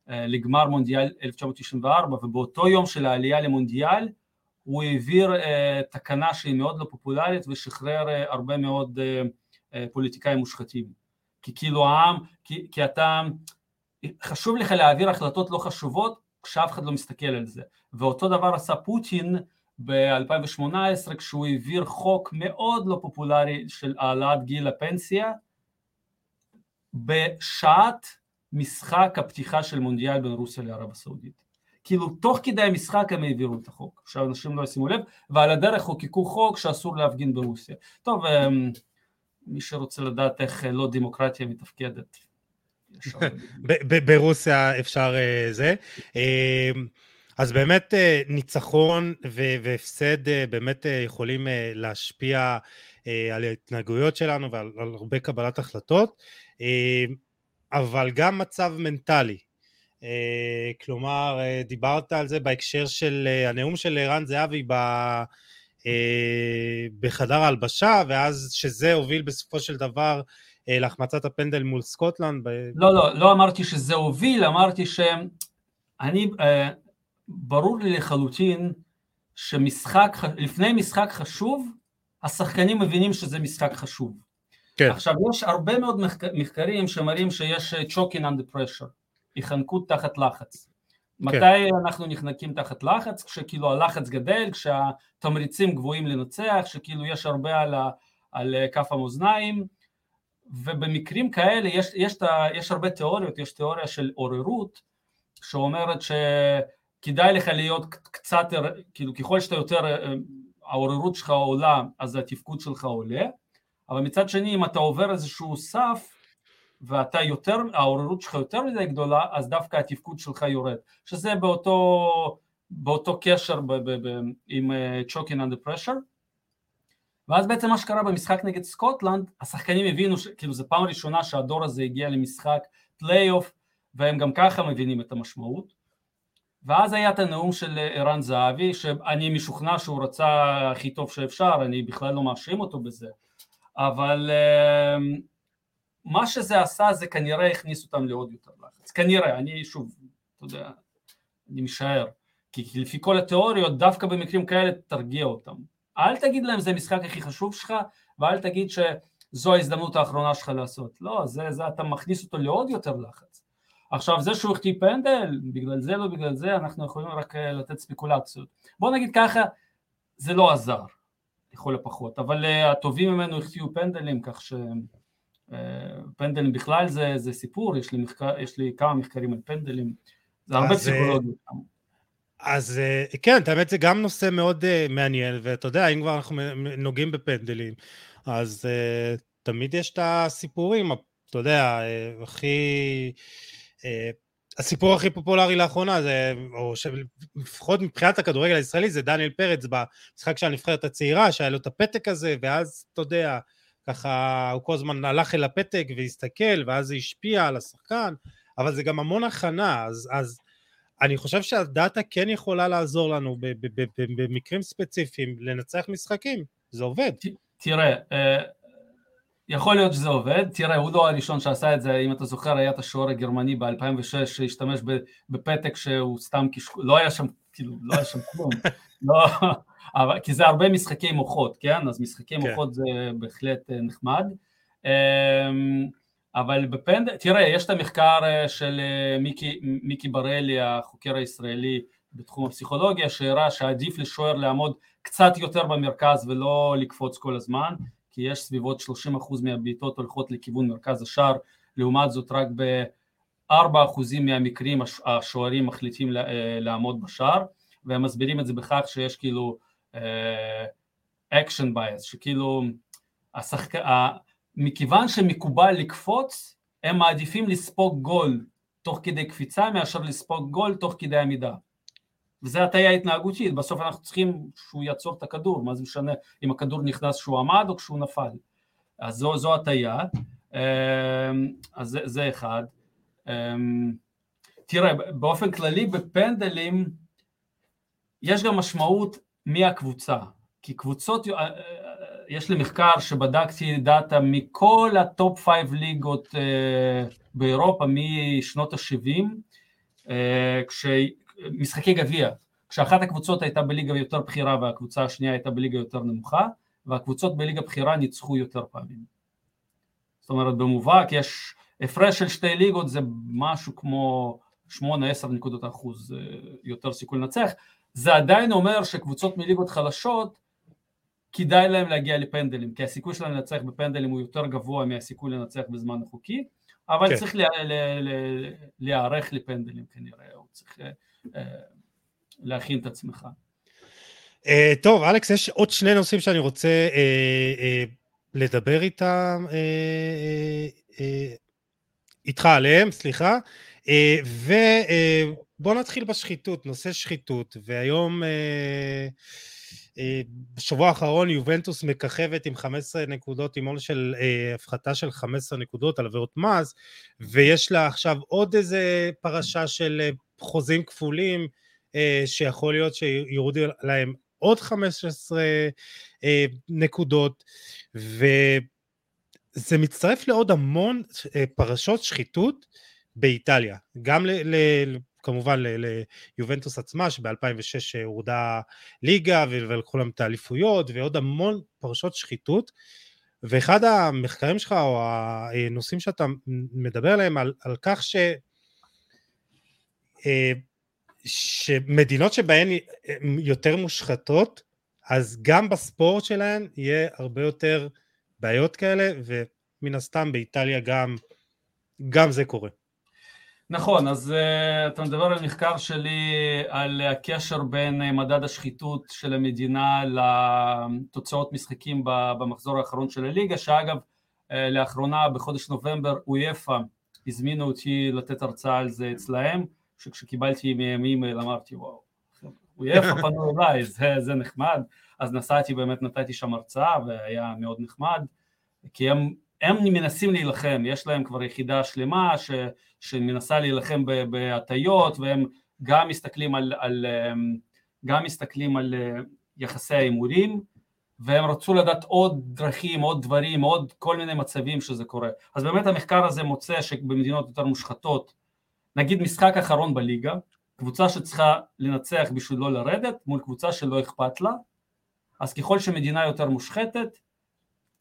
אה, לגמר מונדיאל 1994 ובאותו יום של העלייה למונדיאל הוא העביר אה, תקנה שהיא מאוד לא פופולרית ושחרר הרבה מאוד פוליטיקאים מושחתים כי כאילו העם, כי, כי אתה, חשוב לך להעביר החלטות לא חשובות כשאף אחד לא מסתכל על זה ואותו דבר עשה פוטין ב-2018 כשהוא העביר חוק מאוד לא פופולרי של העלאת גיל הפנסיה בשעת משחק הפתיחה של מונדיאל בין רוסיה לערב הסעודית. כאילו תוך כדי המשחק הם העבירו את החוק, עכשיו אנשים לא ישימו לב, ועל הדרך חוקקו חוק שאסור להפגין ברוסיה. טוב, אמ, מי שרוצה לדעת איך לא דמוקרטיה מתפקדת. ברוסיה אפשר אה, זה. אמ, אז באמת אה, ניצחון והפסד אה, באמת אה, יכולים להשפיע על ההתנהגויות שלנו ועל הרבה קבלת החלטות, אבל גם מצב מנטלי. כלומר, דיברת על זה בהקשר של הנאום של ערן זהבי ב... בחדר ההלבשה, ואז שזה הוביל בסופו של דבר להחמצת הפנדל מול סקוטלנד. לא, לא, לא אמרתי שזה הוביל, אמרתי שאני ברור לי לחלוטין שמשחק, לפני משחק חשוב, השחקנים מבינים שזה משחק חשוב. כן. עכשיו, יש הרבה מאוד מחקרים שמראים שיש אה, choking under pressure, היחנקות תחת לחץ. כן. מתי אנחנו נחנקים תחת לחץ? כשכאילו הלחץ גדל, כשהתמריצים גבוהים לנצח, שכאילו יש הרבה על, ה, על כף המאזניים, ובמקרים כאלה יש, יש, יש הרבה תיאוריות, יש תיאוריה של עוררות, שאומרת ש... כדאי לך להיות קצת, כאילו ככל שאתה יותר, העוררות שלך עולה אז התפקוד שלך עולה, אבל מצד שני אם אתה עובר איזשהו סף ואתה יותר, העוררות שלך יותר מדי גדולה, אז דווקא התפקוד שלך יורד, שזה באותו, באותו קשר ב, ב, ב, עם uh, choking under pressure, ואז בעצם מה שקרה במשחק נגד סקוטלנד, השחקנים הבינו, ש, כאילו זו פעם ראשונה שהדור הזה הגיע למשחק פלייאוף, והם גם ככה מבינים את המשמעות, ואז היה את הנאום של ערן זהבי, שאני משוכנע שהוא רצה הכי טוב שאפשר, אני בכלל לא מאשים אותו בזה, אבל אמ, מה שזה עשה זה כנראה הכניס אותם לעוד יותר לחץ, כנראה, אני שוב, אתה יודע, אני משער, כי לפי כל התיאוריות דווקא במקרים כאלה תרגיע אותם, אל תגיד להם זה המשחק הכי חשוב שלך, ואל תגיד שזו ההזדמנות האחרונה שלך לעשות, לא, זה, זה אתה מכניס אותו לעוד יותר לחץ. עכשיו זה שהוא החטיא פנדל, בגלל זה לא בגלל זה, אנחנו יכולים רק אה, לתת ספקולציות. בוא נגיד ככה, זה לא עזר, לכל הפחות, אבל uh, הטובים ממנו החטיאו פנדלים, כך שפנדלים אה, uh, בכלל זה, זה סיפור, יש לי, מחקר, יש לי כמה מחקרים על פנדלים, זה הרבה פסיכולוגיה. אז כן, האמת זה גם נושא מאוד מעניין, ואתה יודע, אם כבר אנחנו נוגעים בפנדלים, אז תמיד יש את הסיפורים, אתה יודע, הכי... אה, הסיפור הכי פופולרי לאחרונה זה, או לפחות מבחינת הכדורגל הישראלי, זה דניאל פרץ במשחק של הנבחרת הצעירה, שהיה לו את הפתק הזה, ואז, אתה יודע, ככה הוא כל הזמן הלך אל הפתק והסתכל, ואז זה השפיע על השחקן, אבל זה גם המון הכנה, אז, אז אני חושב שהדאטה כן יכולה לעזור לנו במקרים ספציפיים לנצח משחקים, זה עובד. תראה, אה, יכול להיות שזה עובד, תראה הוא לא הראשון שעשה את זה, אם אתה זוכר היה את השוער הגרמני ב-2006 שהשתמש בפתק שהוא סתם קשקוש, לא היה שם, כאילו, לא היה שם כלום, לא, אבל, כי זה הרבה משחקי מוחות, כן? אז משחקי כן. מוחות זה בהחלט אה, נחמד, אמ, אבל בפנדל, תראה, יש את המחקר אה, של אה, מיקי, מיקי בראלי, החוקר הישראלי בתחום הפסיכולוגיה, שהראה שעדיף לשוער לעמוד קצת יותר במרכז ולא לקפוץ כל הזמן, כי יש סביבות 30% מהבעיטות הולכות לכיוון מרכז השער, לעומת זאת רק ב-4% מהמקרים השוערים מחליטים לעמוד בשער, והם מסבירים את זה בכך שיש כאילו אקשן uh, בייס, שכאילו השחק... מכיוון שמקובל לקפוץ, הם מעדיפים לספוג גול תוך כדי קפיצה מאשר לספוג גול תוך כדי עמידה. וזה הטעיה התנהגותית, בסוף אנחנו צריכים שהוא יעצור את הכדור, מה זה משנה אם הכדור נכנס כשהוא עמד או כשהוא נפל. אז זו, זו הטעיה, אמ, אז זה, זה אחד. אמ, תראה, באופן כללי בפנדלים יש גם משמעות מי הקבוצה, כי קבוצות, אה, אה, יש לי מחקר שבדקתי דאטה מכל ה top five ליגות אה, באירופה משנות ה-70, משחקי גביע, כשאחת הקבוצות הייתה בליגה יותר בכירה והקבוצה השנייה הייתה בליגה יותר נמוכה, והקבוצות בליגה בכירה ניצחו יותר פעמים. זאת אומרת במובהק יש הפרש של שתי ליגות זה משהו כמו 8-10 נקודות אחוז אה, יותר סיכוי לנצח, זה עדיין אומר שקבוצות מליגות חלשות כדאי להם להגיע לפנדלים, כי הסיכוי שלהם לנצח בפנדלים הוא יותר גבוה מהסיכוי לנצח בזמן החוקי, אבל כן. צריך להיערך לפנדלים כנראה, הוא צריך אה, אה, להכין את עצמך. Uh, טוב, אלכס, יש עוד שני נושאים שאני רוצה uh, uh, לדבר איתם, uh, uh, uh, איתך עליהם, סליחה, uh, ובוא uh, נתחיל בשחיתות, נושא שחיתות, והיום, uh, בשבוע האחרון יובנטוס מככבת עם 15 נקודות, עם עול של uh, הפחתה של 15 נקודות על עבירות מס, ויש לה עכשיו עוד איזה פרשה של חוזים כפולים, אה, שיכול להיות שיורידו להם עוד 15 אה, נקודות, וזה מצטרף לעוד המון אה, פרשות שחיתות באיטליה, גם ל... ל כמובן ליובנטוס עצמה שב-2006 הורדה ליגה ולקחו להם את האליפויות ועוד המון פרשות שחיתות ואחד המחקרים שלך או הנושאים שאתה מדבר עליהם על, על כך ש... אה, שמדינות שבהן הן יותר מושחתות, אז גם בספורט שלהן יהיה הרבה יותר בעיות כאלה, ומן הסתם באיטליה גם, גם זה קורה. נכון, אז uh, אתה מדבר על מחקר שלי על הקשר בין uh, מדד השחיתות של המדינה לתוצאות משחקים במחזור האחרון של הליגה, שאגב uh, לאחרונה בחודש נובמבר אויפה הזמינו אותי לתת הרצאה על זה אצלהם, שכשקיבלתי מהם אימייל אמרתי וואו, אויב פנו אליי, זה, זה נחמד, אז נסעתי באמת נתתי שם הרצאה והיה מאוד נחמד, כי הם, הם מנסים להילחם, יש להם כבר יחידה שלמה ש, שמנסה להילחם בהטיות והם גם מסתכלים על, על, גם מסתכלים על יחסי ההימורים, והם רצו לדעת עוד דרכים, עוד דברים, עוד כל מיני מצבים שזה קורה. אז באמת המחקר הזה מוצא שבמדינות יותר מושחתות, נגיד משחק אחרון בליגה, קבוצה שצריכה לנצח בשביל לא לרדת, מול קבוצה שלא אכפת לה, אז ככל שמדינה יותר מושחתת,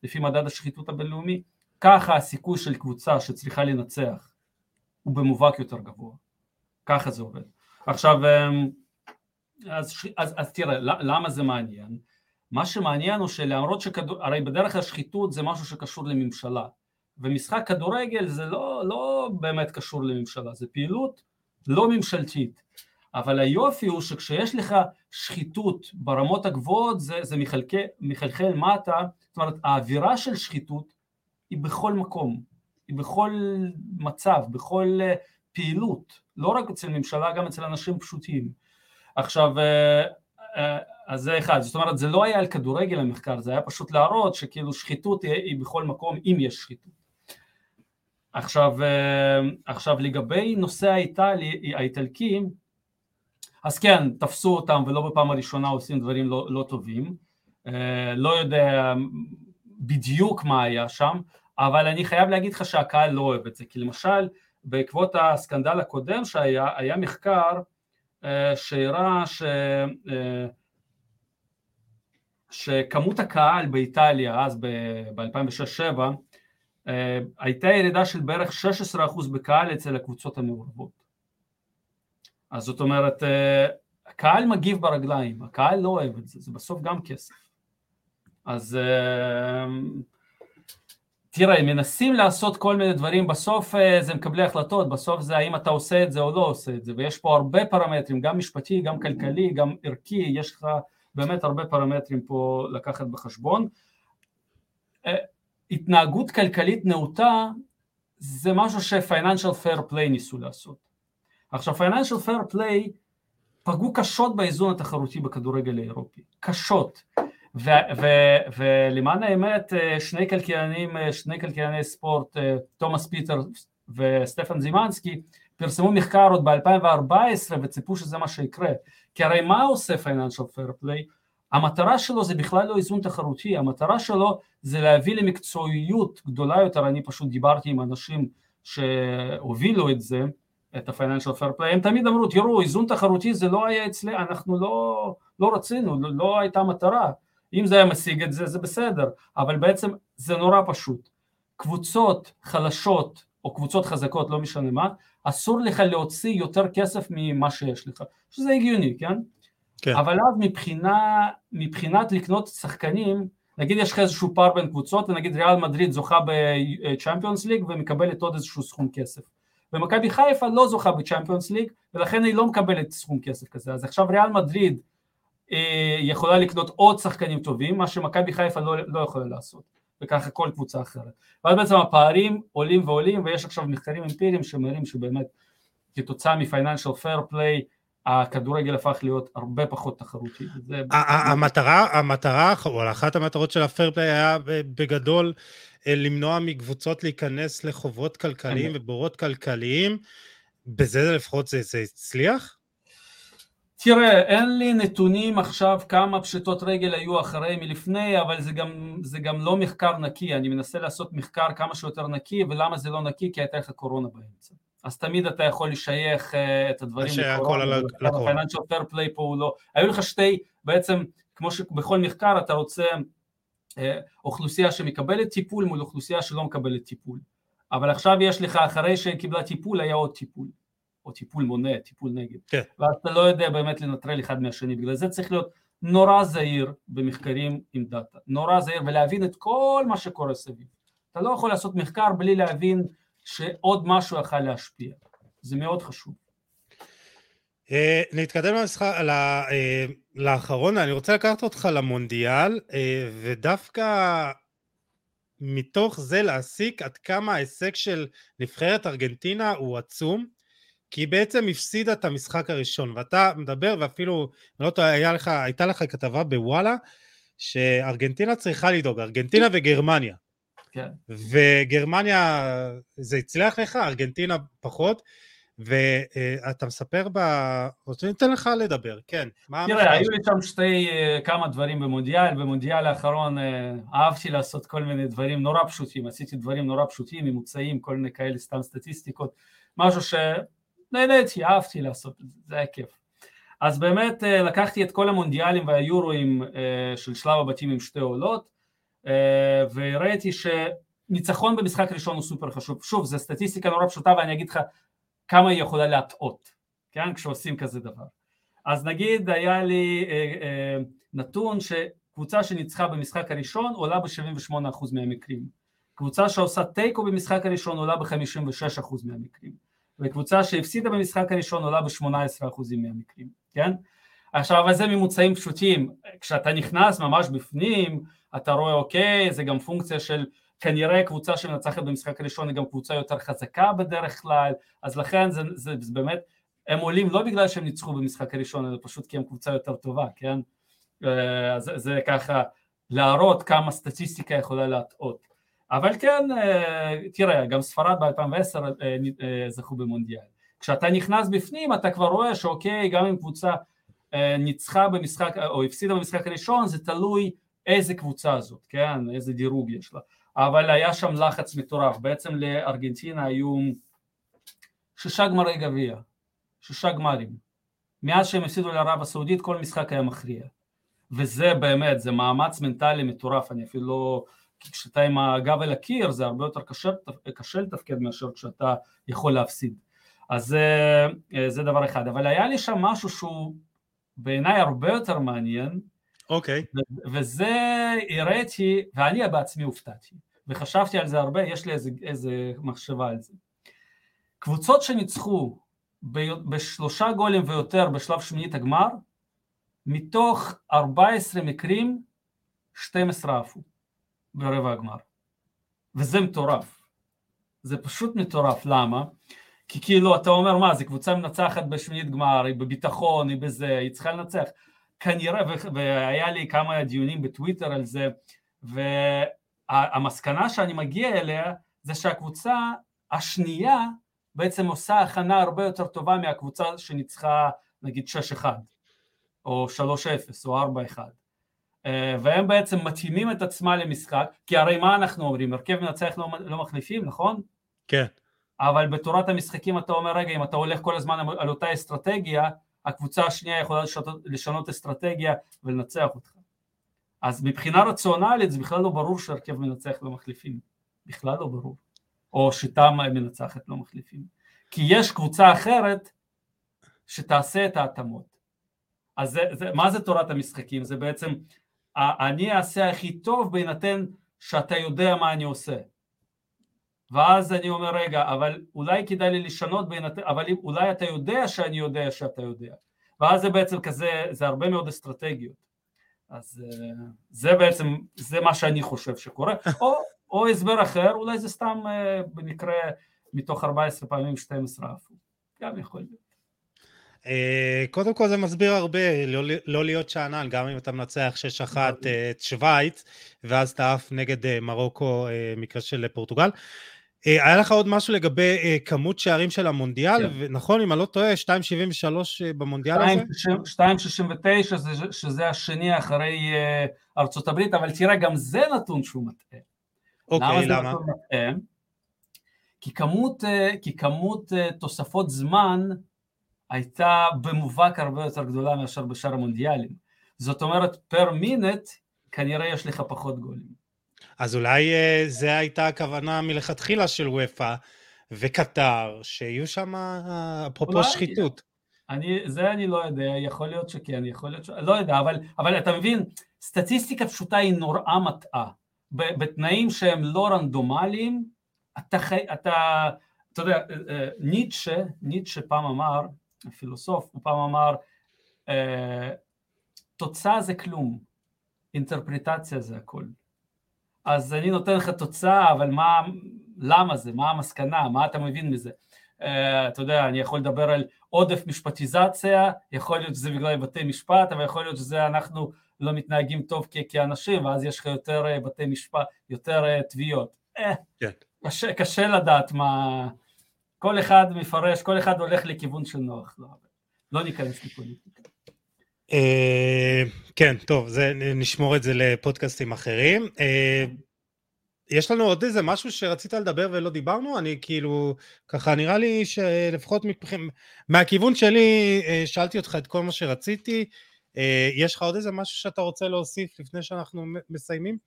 לפי מדד השחיתות הבינלאומי, ככה הסיכוי של קבוצה שצריכה לנצח הוא במובהק יותר גבוה. ככה זה עובד. עכשיו, אמ, אז, אז, אז תראה, למה זה מעניין? מה שמעניין הוא שלמרות שכדור... הרי בדרך כלל שחיתות זה משהו שקשור לממשלה, ומשחק כדורגל זה לא, לא באמת קשור לממשלה, זה פעילות לא ממשלתית. אבל היופי הוא שכשיש לך שחיתות ברמות הגבוהות זה, זה מחלקל, מחלחל מטה, זאת אומרת האווירה של שחיתות היא בכל מקום, היא בכל מצב, בכל אה, פעילות, לא רק אצל ממשלה, גם אצל אנשים פשוטים. עכשיו, אה, אה, אז זה אחד, זאת אומרת זה לא היה על כדורגל המחקר, זה היה פשוט להראות שכאילו שחיתות היא, היא בכל מקום אם יש שחיתות. עכשיו, עכשיו לגבי נושא האיטלי, האיטלקים, אז כן, תפסו אותם ולא בפעם הראשונה עושים דברים לא, לא טובים, לא יודע בדיוק מה היה שם, אבל אני חייב להגיד לך שהקהל לא אוהב את זה, כי למשל בעקבות הסקנדל הקודם שהיה, היה מחקר אה, שהראה ש... אה, שכמות הקהל באיטליה אז ב-2006-2007 אה, הייתה ירידה של בערך 16% בקהל אצל הקבוצות המעורבות. אז זאת אומרת, הקהל מגיב ברגליים, הקהל לא אוהב את זה, זה בסוף גם כסף. אז תראה, הם מנסים לעשות כל מיני דברים, בסוף אה, זה מקבלי החלטות, בסוף זה האם אתה עושה את זה או לא עושה את זה, ויש פה הרבה פרמטרים, גם משפטי, גם כלכלי, גם ערכי, יש לך באמת הרבה פרמטרים פה לקחת בחשבון. אה, התנהגות כלכלית נאותה זה משהו ש-Financial Fair Play ניסו לעשות. עכשיו, Financial Fair Play פגעו קשות באיזון התחרותי בכדורגל האירופי, קשות. ולמען האמת אה, שני כלכלנים, אה, שני כלכלני ספורט, אה, תומאס פיטרס וסטפן זימנסקי, פרסמו מחקר עוד ב-2014 וציפו שזה מה שיקרה, כי הרי מה עושה Financial Fair Play? המטרה שלו זה בכלל לא איזון תחרותי, המטרה שלו זה להביא למקצועיות גדולה יותר, אני פשוט דיברתי עם אנשים שהובילו את זה, את ה-Financial Fair Play, הם תמיד אמרו, תראו, איזון תחרותי זה לא היה אצלי, אנחנו לא, לא רצינו, לא, לא הייתה מטרה, אם זה היה משיג את זה, זה בסדר, אבל בעצם זה נורא פשוט. קבוצות חלשות או קבוצות חזקות, לא משנה מה, אסור לך להוציא יותר כסף ממה שיש לך, שזה הגיוני, כן? כן. אבל אז מבחינה, מבחינת לקנות שחקנים, נגיד יש לך איזשהו פער בין קבוצות, ונגיד ריאל מדריד זוכה בצ'מפיונס ליג ומקבלת עוד איזשהו סכום כסף. ומכבי חיפה לא זוכה בצ'מפיונס ליג, ולכן היא לא מקבלת סכום כסף כזה. אז עכשיו ריאל מדריד יכולה לקנות עוד שחקנים טובים, מה שמכבי חיפה לא, לא יכולה לעשות, וככה כל קבוצה אחרת. ואז בעצם הפערים עולים ועולים, ויש עכשיו מחקרים אמפיריים שמראים שבאמת כתוצאה מ-Financial Fair Play, הכדורגל הפך להיות הרבה פחות תחרותי. המטרה, המטרה, או אחת המטרות של ה-fair play היה בגדול אה, למנוע מקבוצות להיכנס לחובות כלכליים ובורות כלכליים, בזה לפחות זה, זה הצליח? תראה, אין לי נתונים עכשיו כמה פשיטות רגל היו אחרי מלפני, אבל זה גם, זה גם לא מחקר נקי, אני מנסה לעשות מחקר כמה שיותר נקי, ולמה זה לא נקי? כי הייתה לך קורונה באמצע. אז תמיד אתה יכול לשייך uh, את הדברים לקורונה. ה-Financial Fair Play פה הוא לא... היו לך שתי, בעצם, כמו שבכל מחקר אתה רוצה uh, אוכלוסייה שמקבלת טיפול מול אוכלוסייה שלא מקבלת טיפול. אבל עכשיו יש לך, אחרי שקיבלה טיפול, היה עוד טיפול. או טיפול מונע, טיפול נגד. כן. ואתה לא יודע באמת לנטרל אחד מהשני, בגלל זה צריך להיות נורא זהיר במחקרים עם דאטה, נורא זהיר ולהבין את כל מה שקורה סביב. אתה לא יכול לעשות מחקר בלי להבין שעוד משהו יכול להשפיע, זה מאוד חשוב. Uh, נתקדם למשחק, uh, לאחרון, אני רוצה לקחת אותך למונדיאל, uh, ודווקא מתוך זה להסיק עד כמה ההישג של נבחרת ארגנטינה הוא עצום. כי היא בעצם הפסידה את המשחק הראשון, ואתה מדבר, ואפילו, לא טועה, לך, הייתה לך כתבה בוואלה, שארגנטינה צריכה לדאוג, ארגנטינה וגרמניה. כן. וגרמניה, זה הצליח לך, ארגנטינה פחות, ואתה מספר ב... רוצה ניתן לך לדבר, כן. תראה, היו לי שם שתי, אה, כמה דברים במונדיאל, במונדיאל האחרון אה, אהבתי לעשות כל מיני דברים נורא פשוטים, עשיתי דברים נורא פשוטים, ממוצעים, כל מיני כאלה סתם סטטיסטיקות, משהו שנהניתי, אהבתי לעשות, זה היה כיף. אז באמת אה, לקחתי את כל המונדיאלים והיורואים של שלב הבתים עם שתי עולות, וראיתי שניצחון במשחק ראשון הוא סופר חשוב. שוב, זו סטטיסטיקה נורא פשוטה ואני אגיד לך כמה היא יכולה להטעות, כן, כשעושים כזה דבר. אז נגיד היה לי אה, אה, נתון שקבוצה שניצחה במשחק הראשון עולה ב-78% מהמקרים, קבוצה שעושה תיקו במשחק הראשון עולה ב-56% מהמקרים, וקבוצה שהפסידה במשחק הראשון עולה ב-18% מהמקרים, כן? עכשיו, אבל זה ממוצעים פשוטים, כשאתה נכנס ממש בפנים, אתה רואה אוקיי, זה גם פונקציה של כנראה קבוצה שמנצחת במשחק הראשון היא גם קבוצה יותר חזקה בדרך כלל, אז לכן זה, זה, זה באמת, הם עולים לא בגלל שהם ניצחו במשחק הראשון, אלא פשוט כי הם קבוצה יותר טובה, כן? אה, אז זה ככה להראות כמה סטטיסטיקה יכולה להטעות. אבל כן, אה, תראה, גם ספרד ב-2010 אה, זכו במונדיאל. כשאתה נכנס בפנים אתה כבר רואה שאוקיי, גם אם קבוצה ניצחה במשחק או הפסידה במשחק הראשון, זה תלוי איזה קבוצה זאת, כן? איזה דירוג יש לה. אבל היה שם לחץ מטורף, בעצם לארגנטינה היו שישה גמרי גביע, שישה גמרים. מאז שהם הפסידו לערב הסעודית כל משחק היה מכריע. וזה באמת, זה מאמץ מנטלי מטורף, אני אפילו לא... כשאתה עם הגב אל הקיר זה הרבה יותר קשה, קשה לתפקד מאשר כשאתה יכול להפסיד. אז זה, זה דבר אחד. אבל היה לי שם משהו שהוא בעיניי הרבה יותר מעניין, אוקיי. Okay. וזה הראיתי, ואני בעצמי הופתעתי, וחשבתי על זה הרבה, יש לי איזה, איזה מחשבה על זה. קבוצות שניצחו בשלושה גולים ויותר בשלב שמינית הגמר, מתוך 14 מקרים, 12 עפו ברבע הגמר. וזה מטורף. זה פשוט מטורף, למה? כי כאילו אתה אומר מה, זו קבוצה מנצחת בשמינית גמר, היא בביטחון, היא בזה, היא צריכה לנצח. כנראה, והיה לי כמה דיונים בטוויטר על זה, והמסקנה שאני מגיע אליה זה שהקבוצה השנייה בעצם עושה הכנה הרבה יותר טובה מהקבוצה שניצחה נגיד 6-1 או 3-0 או 4-1 אה, והם בעצם מתאימים את עצמם למשחק כי הרי מה אנחנו אומרים הרכב מנצח לא, לא מחליפים נכון? כן אבל בתורת המשחקים אתה אומר רגע אם אתה הולך כל הזמן על אותה אסטרטגיה הקבוצה השנייה יכולה לשנות, לשנות אסטרטגיה ולנצח אותך. אז מבחינה רציונלית זה בכלל לא ברור שהרכב מנצח לא מחליפים, בכלל לא ברור, או שיטה מנצחת לא מחליפים, כי יש קבוצה אחרת שתעשה את ההתאמות. אז זה, זה, מה זה תורת המשחקים? זה בעצם אני אעשה הכי טוב בהינתן שאתה יודע מה אני עושה. ואז אני אומר רגע אבל אולי כדאי לי לשנות בהינתן אבל אולי אתה יודע שאני יודע שאתה יודע. ואז זה בעצם כזה זה הרבה מאוד אסטרטגיות. אז אה, זה בעצם זה מה שאני חושב שקורה. או, או הסבר אחר אולי זה סתם אה, במקרה מתוך 14 פעמים 12 עפו גם יכול להיות קודם כל זה מסביר הרבה, לא, לא להיות שאנן, גם אם אתה מנצח 6-1 את שווייץ, ואז אתה עף נגד מרוקו, מקרה של פורטוגל. אה, היה לך עוד משהו לגבי אה, כמות שערים של המונדיאל, כן. נכון, אם אני לא טועה, 2.73 אה, במונדיאל הזה? 2.69 שזה השני אחרי ארצות הברית, אבל תראה, גם זה נתון שהוא מטעה. אוקיי, למה? למה? כי כמות, כי כמות תוספות זמן הייתה במובהק הרבה יותר גדולה מאשר בשאר המונדיאלים. זאת אומרת, פר מינט כנראה יש לך פחות גולים. אז אולי אה, זו הייתה הכוונה מלכתחילה של וופא וקטר, שיהיו שם אפרופו אולי, שחיתות. אני, זה אני לא יודע, יכול להיות שכן, יכול להיות ש... לא יודע, אבל, אבל אתה מבין, סטטיסטיקה פשוטה היא נורא מטעה. בתנאים שהם לא רנדומליים, אתה, אתה, אתה יודע, אה, אה, ניטשה, ניטשה פעם אמר, הפילוסוף, הוא פעם אמר, תוצאה זה כלום, אינטרפרטציה זה הכל. אז אני נותן לך תוצאה, אבל מה, למה זה, מה המסקנה, מה אתה מבין מזה? Uh, אתה יודע, אני יכול לדבר על עודף משפטיזציה, יכול להיות שזה בגלל בתי משפט, אבל יכול להיות שזה אנחנו לא מתנהגים טוב כ- כאנשים, ואז יש לך יותר uh, בתי משפט, יותר uh, תביעות. כן. קשה, קשה לדעת מה, כל אחד מפרש, כל אחד הולך לכיוון של נוח, לא, לא ניכנס לפוליטיקה. אה, כן, טוב, נשמור את זה לפודקאסטים אחרים. אה, יש לנו עוד איזה משהו שרצית לדבר ולא דיברנו? אני כאילו, ככה נראה לי שלפחות מבחינ... מהכיוון שלי אה, שאלתי אותך את כל מה שרציתי. יש לך עוד איזה משהו שאתה רוצה להוסיף לפני שאנחנו מסיימים?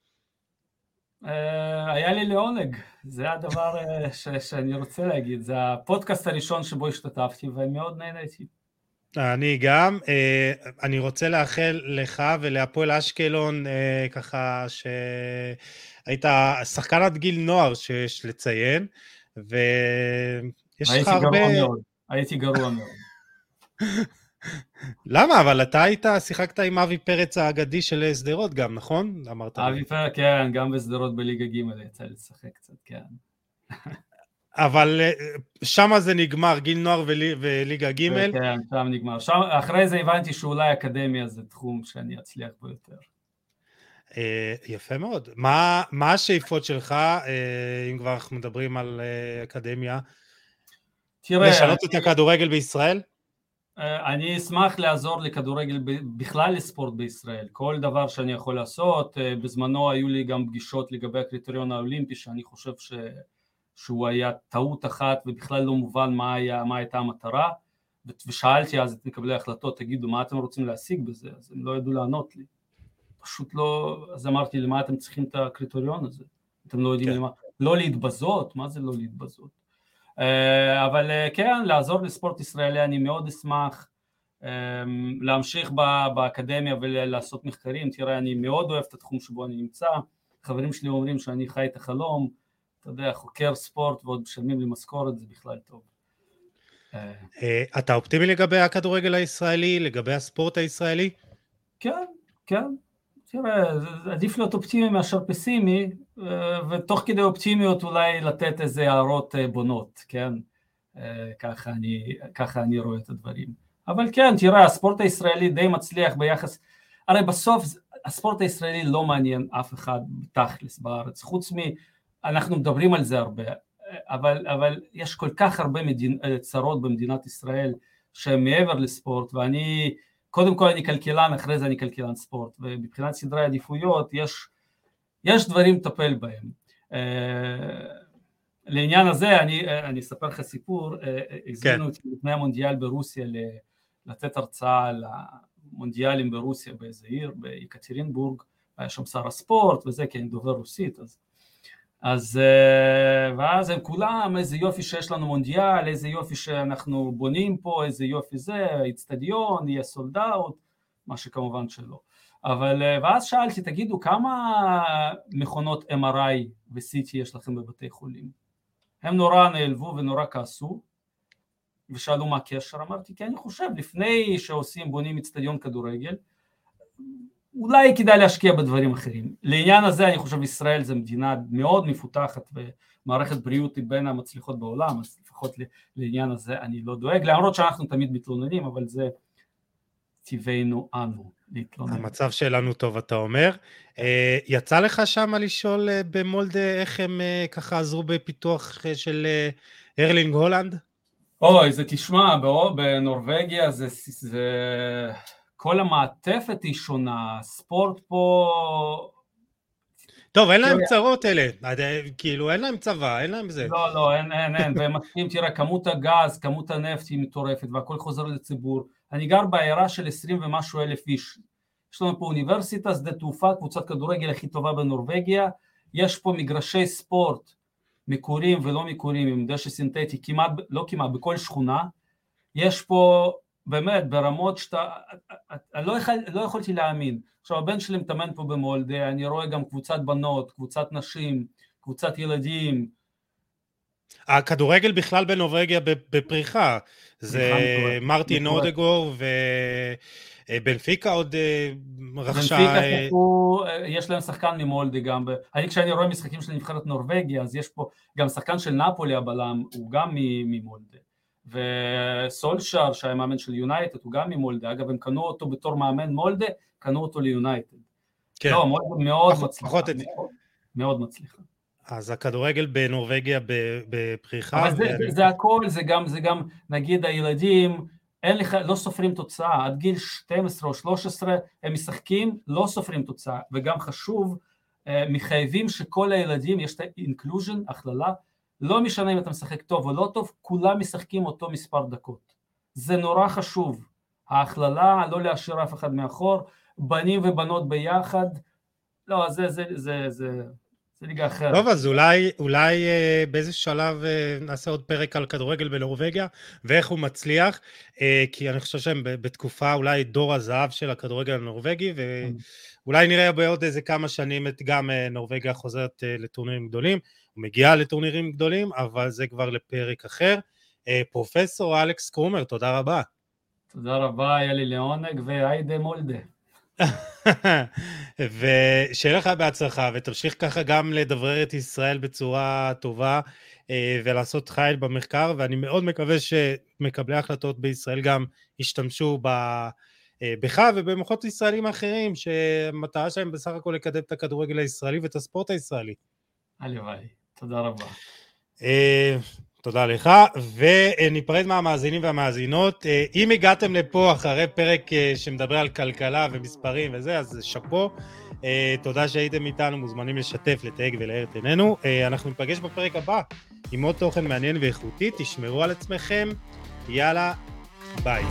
היה לי לעונג, זה הדבר שאני רוצה להגיד, זה הפודקאסט הראשון שבו השתתפתי ומאוד נהניתי. אני גם. אה, אני רוצה לאחל לך ולהפועל אשקלון אה, ככה שהיית שחקן עד גיל נוער שיש לציין, ויש לך הרבה... הייתי גרוע מאוד, הייתי גרוע מאוד. למה? אבל אתה היית, שיחקת עם אבי פרץ האגדי של שדרות גם, נכון? אמרת. אבי פרץ, כן, גם בשדרות בליגה ג' יצא לשחק קצת, כן. אבל אה, שם זה נגמר, גיל נוער וליגה ג'. כן, שם נגמר. שם, אחרי זה הבנתי שאולי אקדמיה זה תחום שאני אצליח בו יותר. אה, יפה מאוד. מה, מה השאיפות שלך, אה, אם כבר אנחנו מדברים על אקדמיה? תראה... לשנות את הכדורגל בישראל? אני אשמח לעזור לכדורגל, בכלל לספורט בישראל. כל דבר שאני יכול לעשות, בזמנו היו לי גם פגישות לגבי הקריטריון האולימפי, שאני חושב ש... שהוא היה טעות אחת ובכלל לא מובן מה, היה, מה הייתה המטרה. ושאלתי אז את מקבלי ההחלטות תגידו מה אתם רוצים להשיג בזה? אז הם לא ידעו לענות לי. פשוט לא, אז אמרתי למה אתם צריכים את הקריטריון הזה? אתם לא יודעים כן. למה, לא להתבזות, מה זה לא להתבזות? אה, אבל אה, כן, לעזור לספורט ישראלי אני מאוד אשמח אה, להמשיך באקדמיה ולעשות מחקרים, תראה אני מאוד אוהב את התחום שבו אני נמצא, חברים שלי אומרים שאני חי את החלום אתה יודע, חוקר ספורט ועוד משלמים לי משכורת, זה בכלל טוב. אה, אתה אופטימי לגבי הכדורגל הישראלי, לגבי הספורט הישראלי? כן, כן. תראה, עדיף להיות אופטימי מאשר פסימי, אה, ותוך כדי אופטימיות אולי לתת איזה הערות אה, בונות, כן? ככה אני, ככה אני רואה את הדברים. אבל כן, תראה, הספורט הישראלי די מצליח ביחס, הרי בסוף הספורט הישראלי לא מעניין אף אחד תכלס בארץ, חוץ מ... אנחנו מדברים על זה הרבה, אבל, אבל יש כל כך הרבה מדינ... צרות במדינת ישראל שהן מעבר לספורט, ואני, קודם כל אני כלכלן, אחרי זה אני כלכלן ספורט, ומבחינת סדרי עדיפויות יש, יש דברים לטפל בהם. אה, לעניין הזה אני, אני אספר לך סיפור, אה, הזמינו אותי כן. לפני המונדיאל ברוסיה לתת הרצאה על המונדיאלים ברוסיה באיזה עיר, ביקטרינבורג, היה שם שר הספורט וזה, כי אני דובר רוסית, אז אז אה, ואז הם כולם איזה יופי שיש לנו מונדיאל, איזה יופי שאנחנו בונים פה, איזה יופי זה, איצטדיון, יהיה סולד אאוט, מה שכמובן שלא. אבל אה, ואז שאלתי, תגידו כמה מכונות MRI ו-CT יש לכם בבתי חולים? הם נורא נעלבו ונורא כעסו ושאלו מה הקשר, אמרתי כי אני חושב לפני שעושים בונים אצטדיון כדורגל אולי כדאי להשקיע בדברים אחרים. לעניין הזה אני חושב ישראל זו מדינה מאוד מפותחת ומערכת בריאות היא בין המצליחות בעולם, אז לפחות לעניין הזה אני לא דואג, למרות שאנחנו תמיד מתלוננים, אבל זה טבענו אנו להתלונן. המצב שלנו טוב אתה אומר. אה, יצא לך שם לשאול אה, במולדה איך הם אה, ככה עזרו בפיתוח של ארלינג הולנד? אוי, זה תשמע, בנורבגיה זה, זה כל המעטפת היא שונה, ספורט פה... טוב, אין להם צרות אלה, כאילו אין להם צבא, אין להם זה. לא, לא, אין, אין, אין, והם מסכים, תראה, כמות הגז, כמות הנפט היא מטורפת והכל חוזר לציבור. אני גר בעיירה של עשרים ומשהו אלף איש. יש לנו פה אוניברסיטה, שדה תעופה, קבוצת כדורגל הכי טובה בנורבגיה, יש פה מגרשי ספורט מקורים ולא מקורים עם דשא סינתטי, כמעט, לא כמעט, בכל שכונה. יש פה באמת, ברמות שאתה, אני לא, יכול, לא יכולתי להאמין. עכשיו הבן שלי מתאמן פה במולדה, אני רואה גם קבוצת בנות, קבוצת נשים, קבוצת ילדים. הכדורגל בכלל בנוברגיה בפריחה, זה מרטין אודגור ובנפיקה עוד אה, רכשה... בנפיקה אה, יש להם שחקן ממולדה גם, אני כשאני רואה משחקים של נבחרת נורבגיה אז יש פה גם שחקן של נפולי הבלם, הוא גם ממולדה. וסולשר שהיה מאמן של יונייטד הוא גם ממולדה, אגב הם קנו אותו בתור מאמן מולדה, קנו אותו ליונייטד. כן. לא, מולדה מאוד מצליחה, מאוד, מאוד מצליחה. אז הכדורגל בנורבגיה בפריחה. אבל זה, זה, זה הכל, זה גם, זה גם, נגיד הילדים, אין לך, לא סופרים תוצאה, עד גיל 12 או 13 הם משחקים, לא סופרים תוצאה, וגם חשוב, אה, מחייבים שכל הילדים, יש את ה inclusion, הכללה, לא משנה אם אתה משחק טוב או לא טוב, כולם משחקים אותו מספר דקות. זה נורא חשוב, ההכללה, לא להשאיר אף אחד מאחור, בנים ובנות ביחד, לא, זה, זה, זה, זה, זה ליגה אחרת. טוב, אז אולי, אולי אה, באיזה שלב אה, נעשה עוד פרק על כדורגל בנורבגיה, ואיך הוא מצליח, אה, כי אני חושב שהם בתקופה אולי דור הזהב של הכדורגל הנורבגי, ואולי נראה בעוד איזה כמה שנים את גם אה, נורבגיה חוזרת אה, לטורנירים גדולים, מגיעה לטורנירים גדולים, אבל זה כבר לפרק אחר. אה, פרופסור אלכס קרומר, תודה רבה. תודה רבה, היה לי לעונג, והיידה מולדה. ושיהיה לך בהצלחה, ותמשיך ככה גם לדברר את ישראל בצורה טובה אה, ולעשות חייל במחקר, ואני מאוד מקווה שמקבלי ההחלטות בישראל גם ישתמשו ב... אה, בך ובמוחות ישראלים אחרים, שהמטרה שלהם בסך הכל לקדם את הכדורגל הישראלי ואת הספורט הישראלי. הלוואי, תודה רבה. אה, תודה לך, וניפרד מהמאזינים והמאזינות. אה, אם הגעתם לפה אחרי פרק אה, שמדבר על כלכלה ומספרים וזה, אז שאפו. תודה שהייתם איתנו, מוזמנים לשתף, לתייג ולהאר את עינינו. אנחנו ניפגש בפרק הבא עם עוד תוכן מעניין ואיכותי, תשמרו על עצמכם, יאללה, ביי.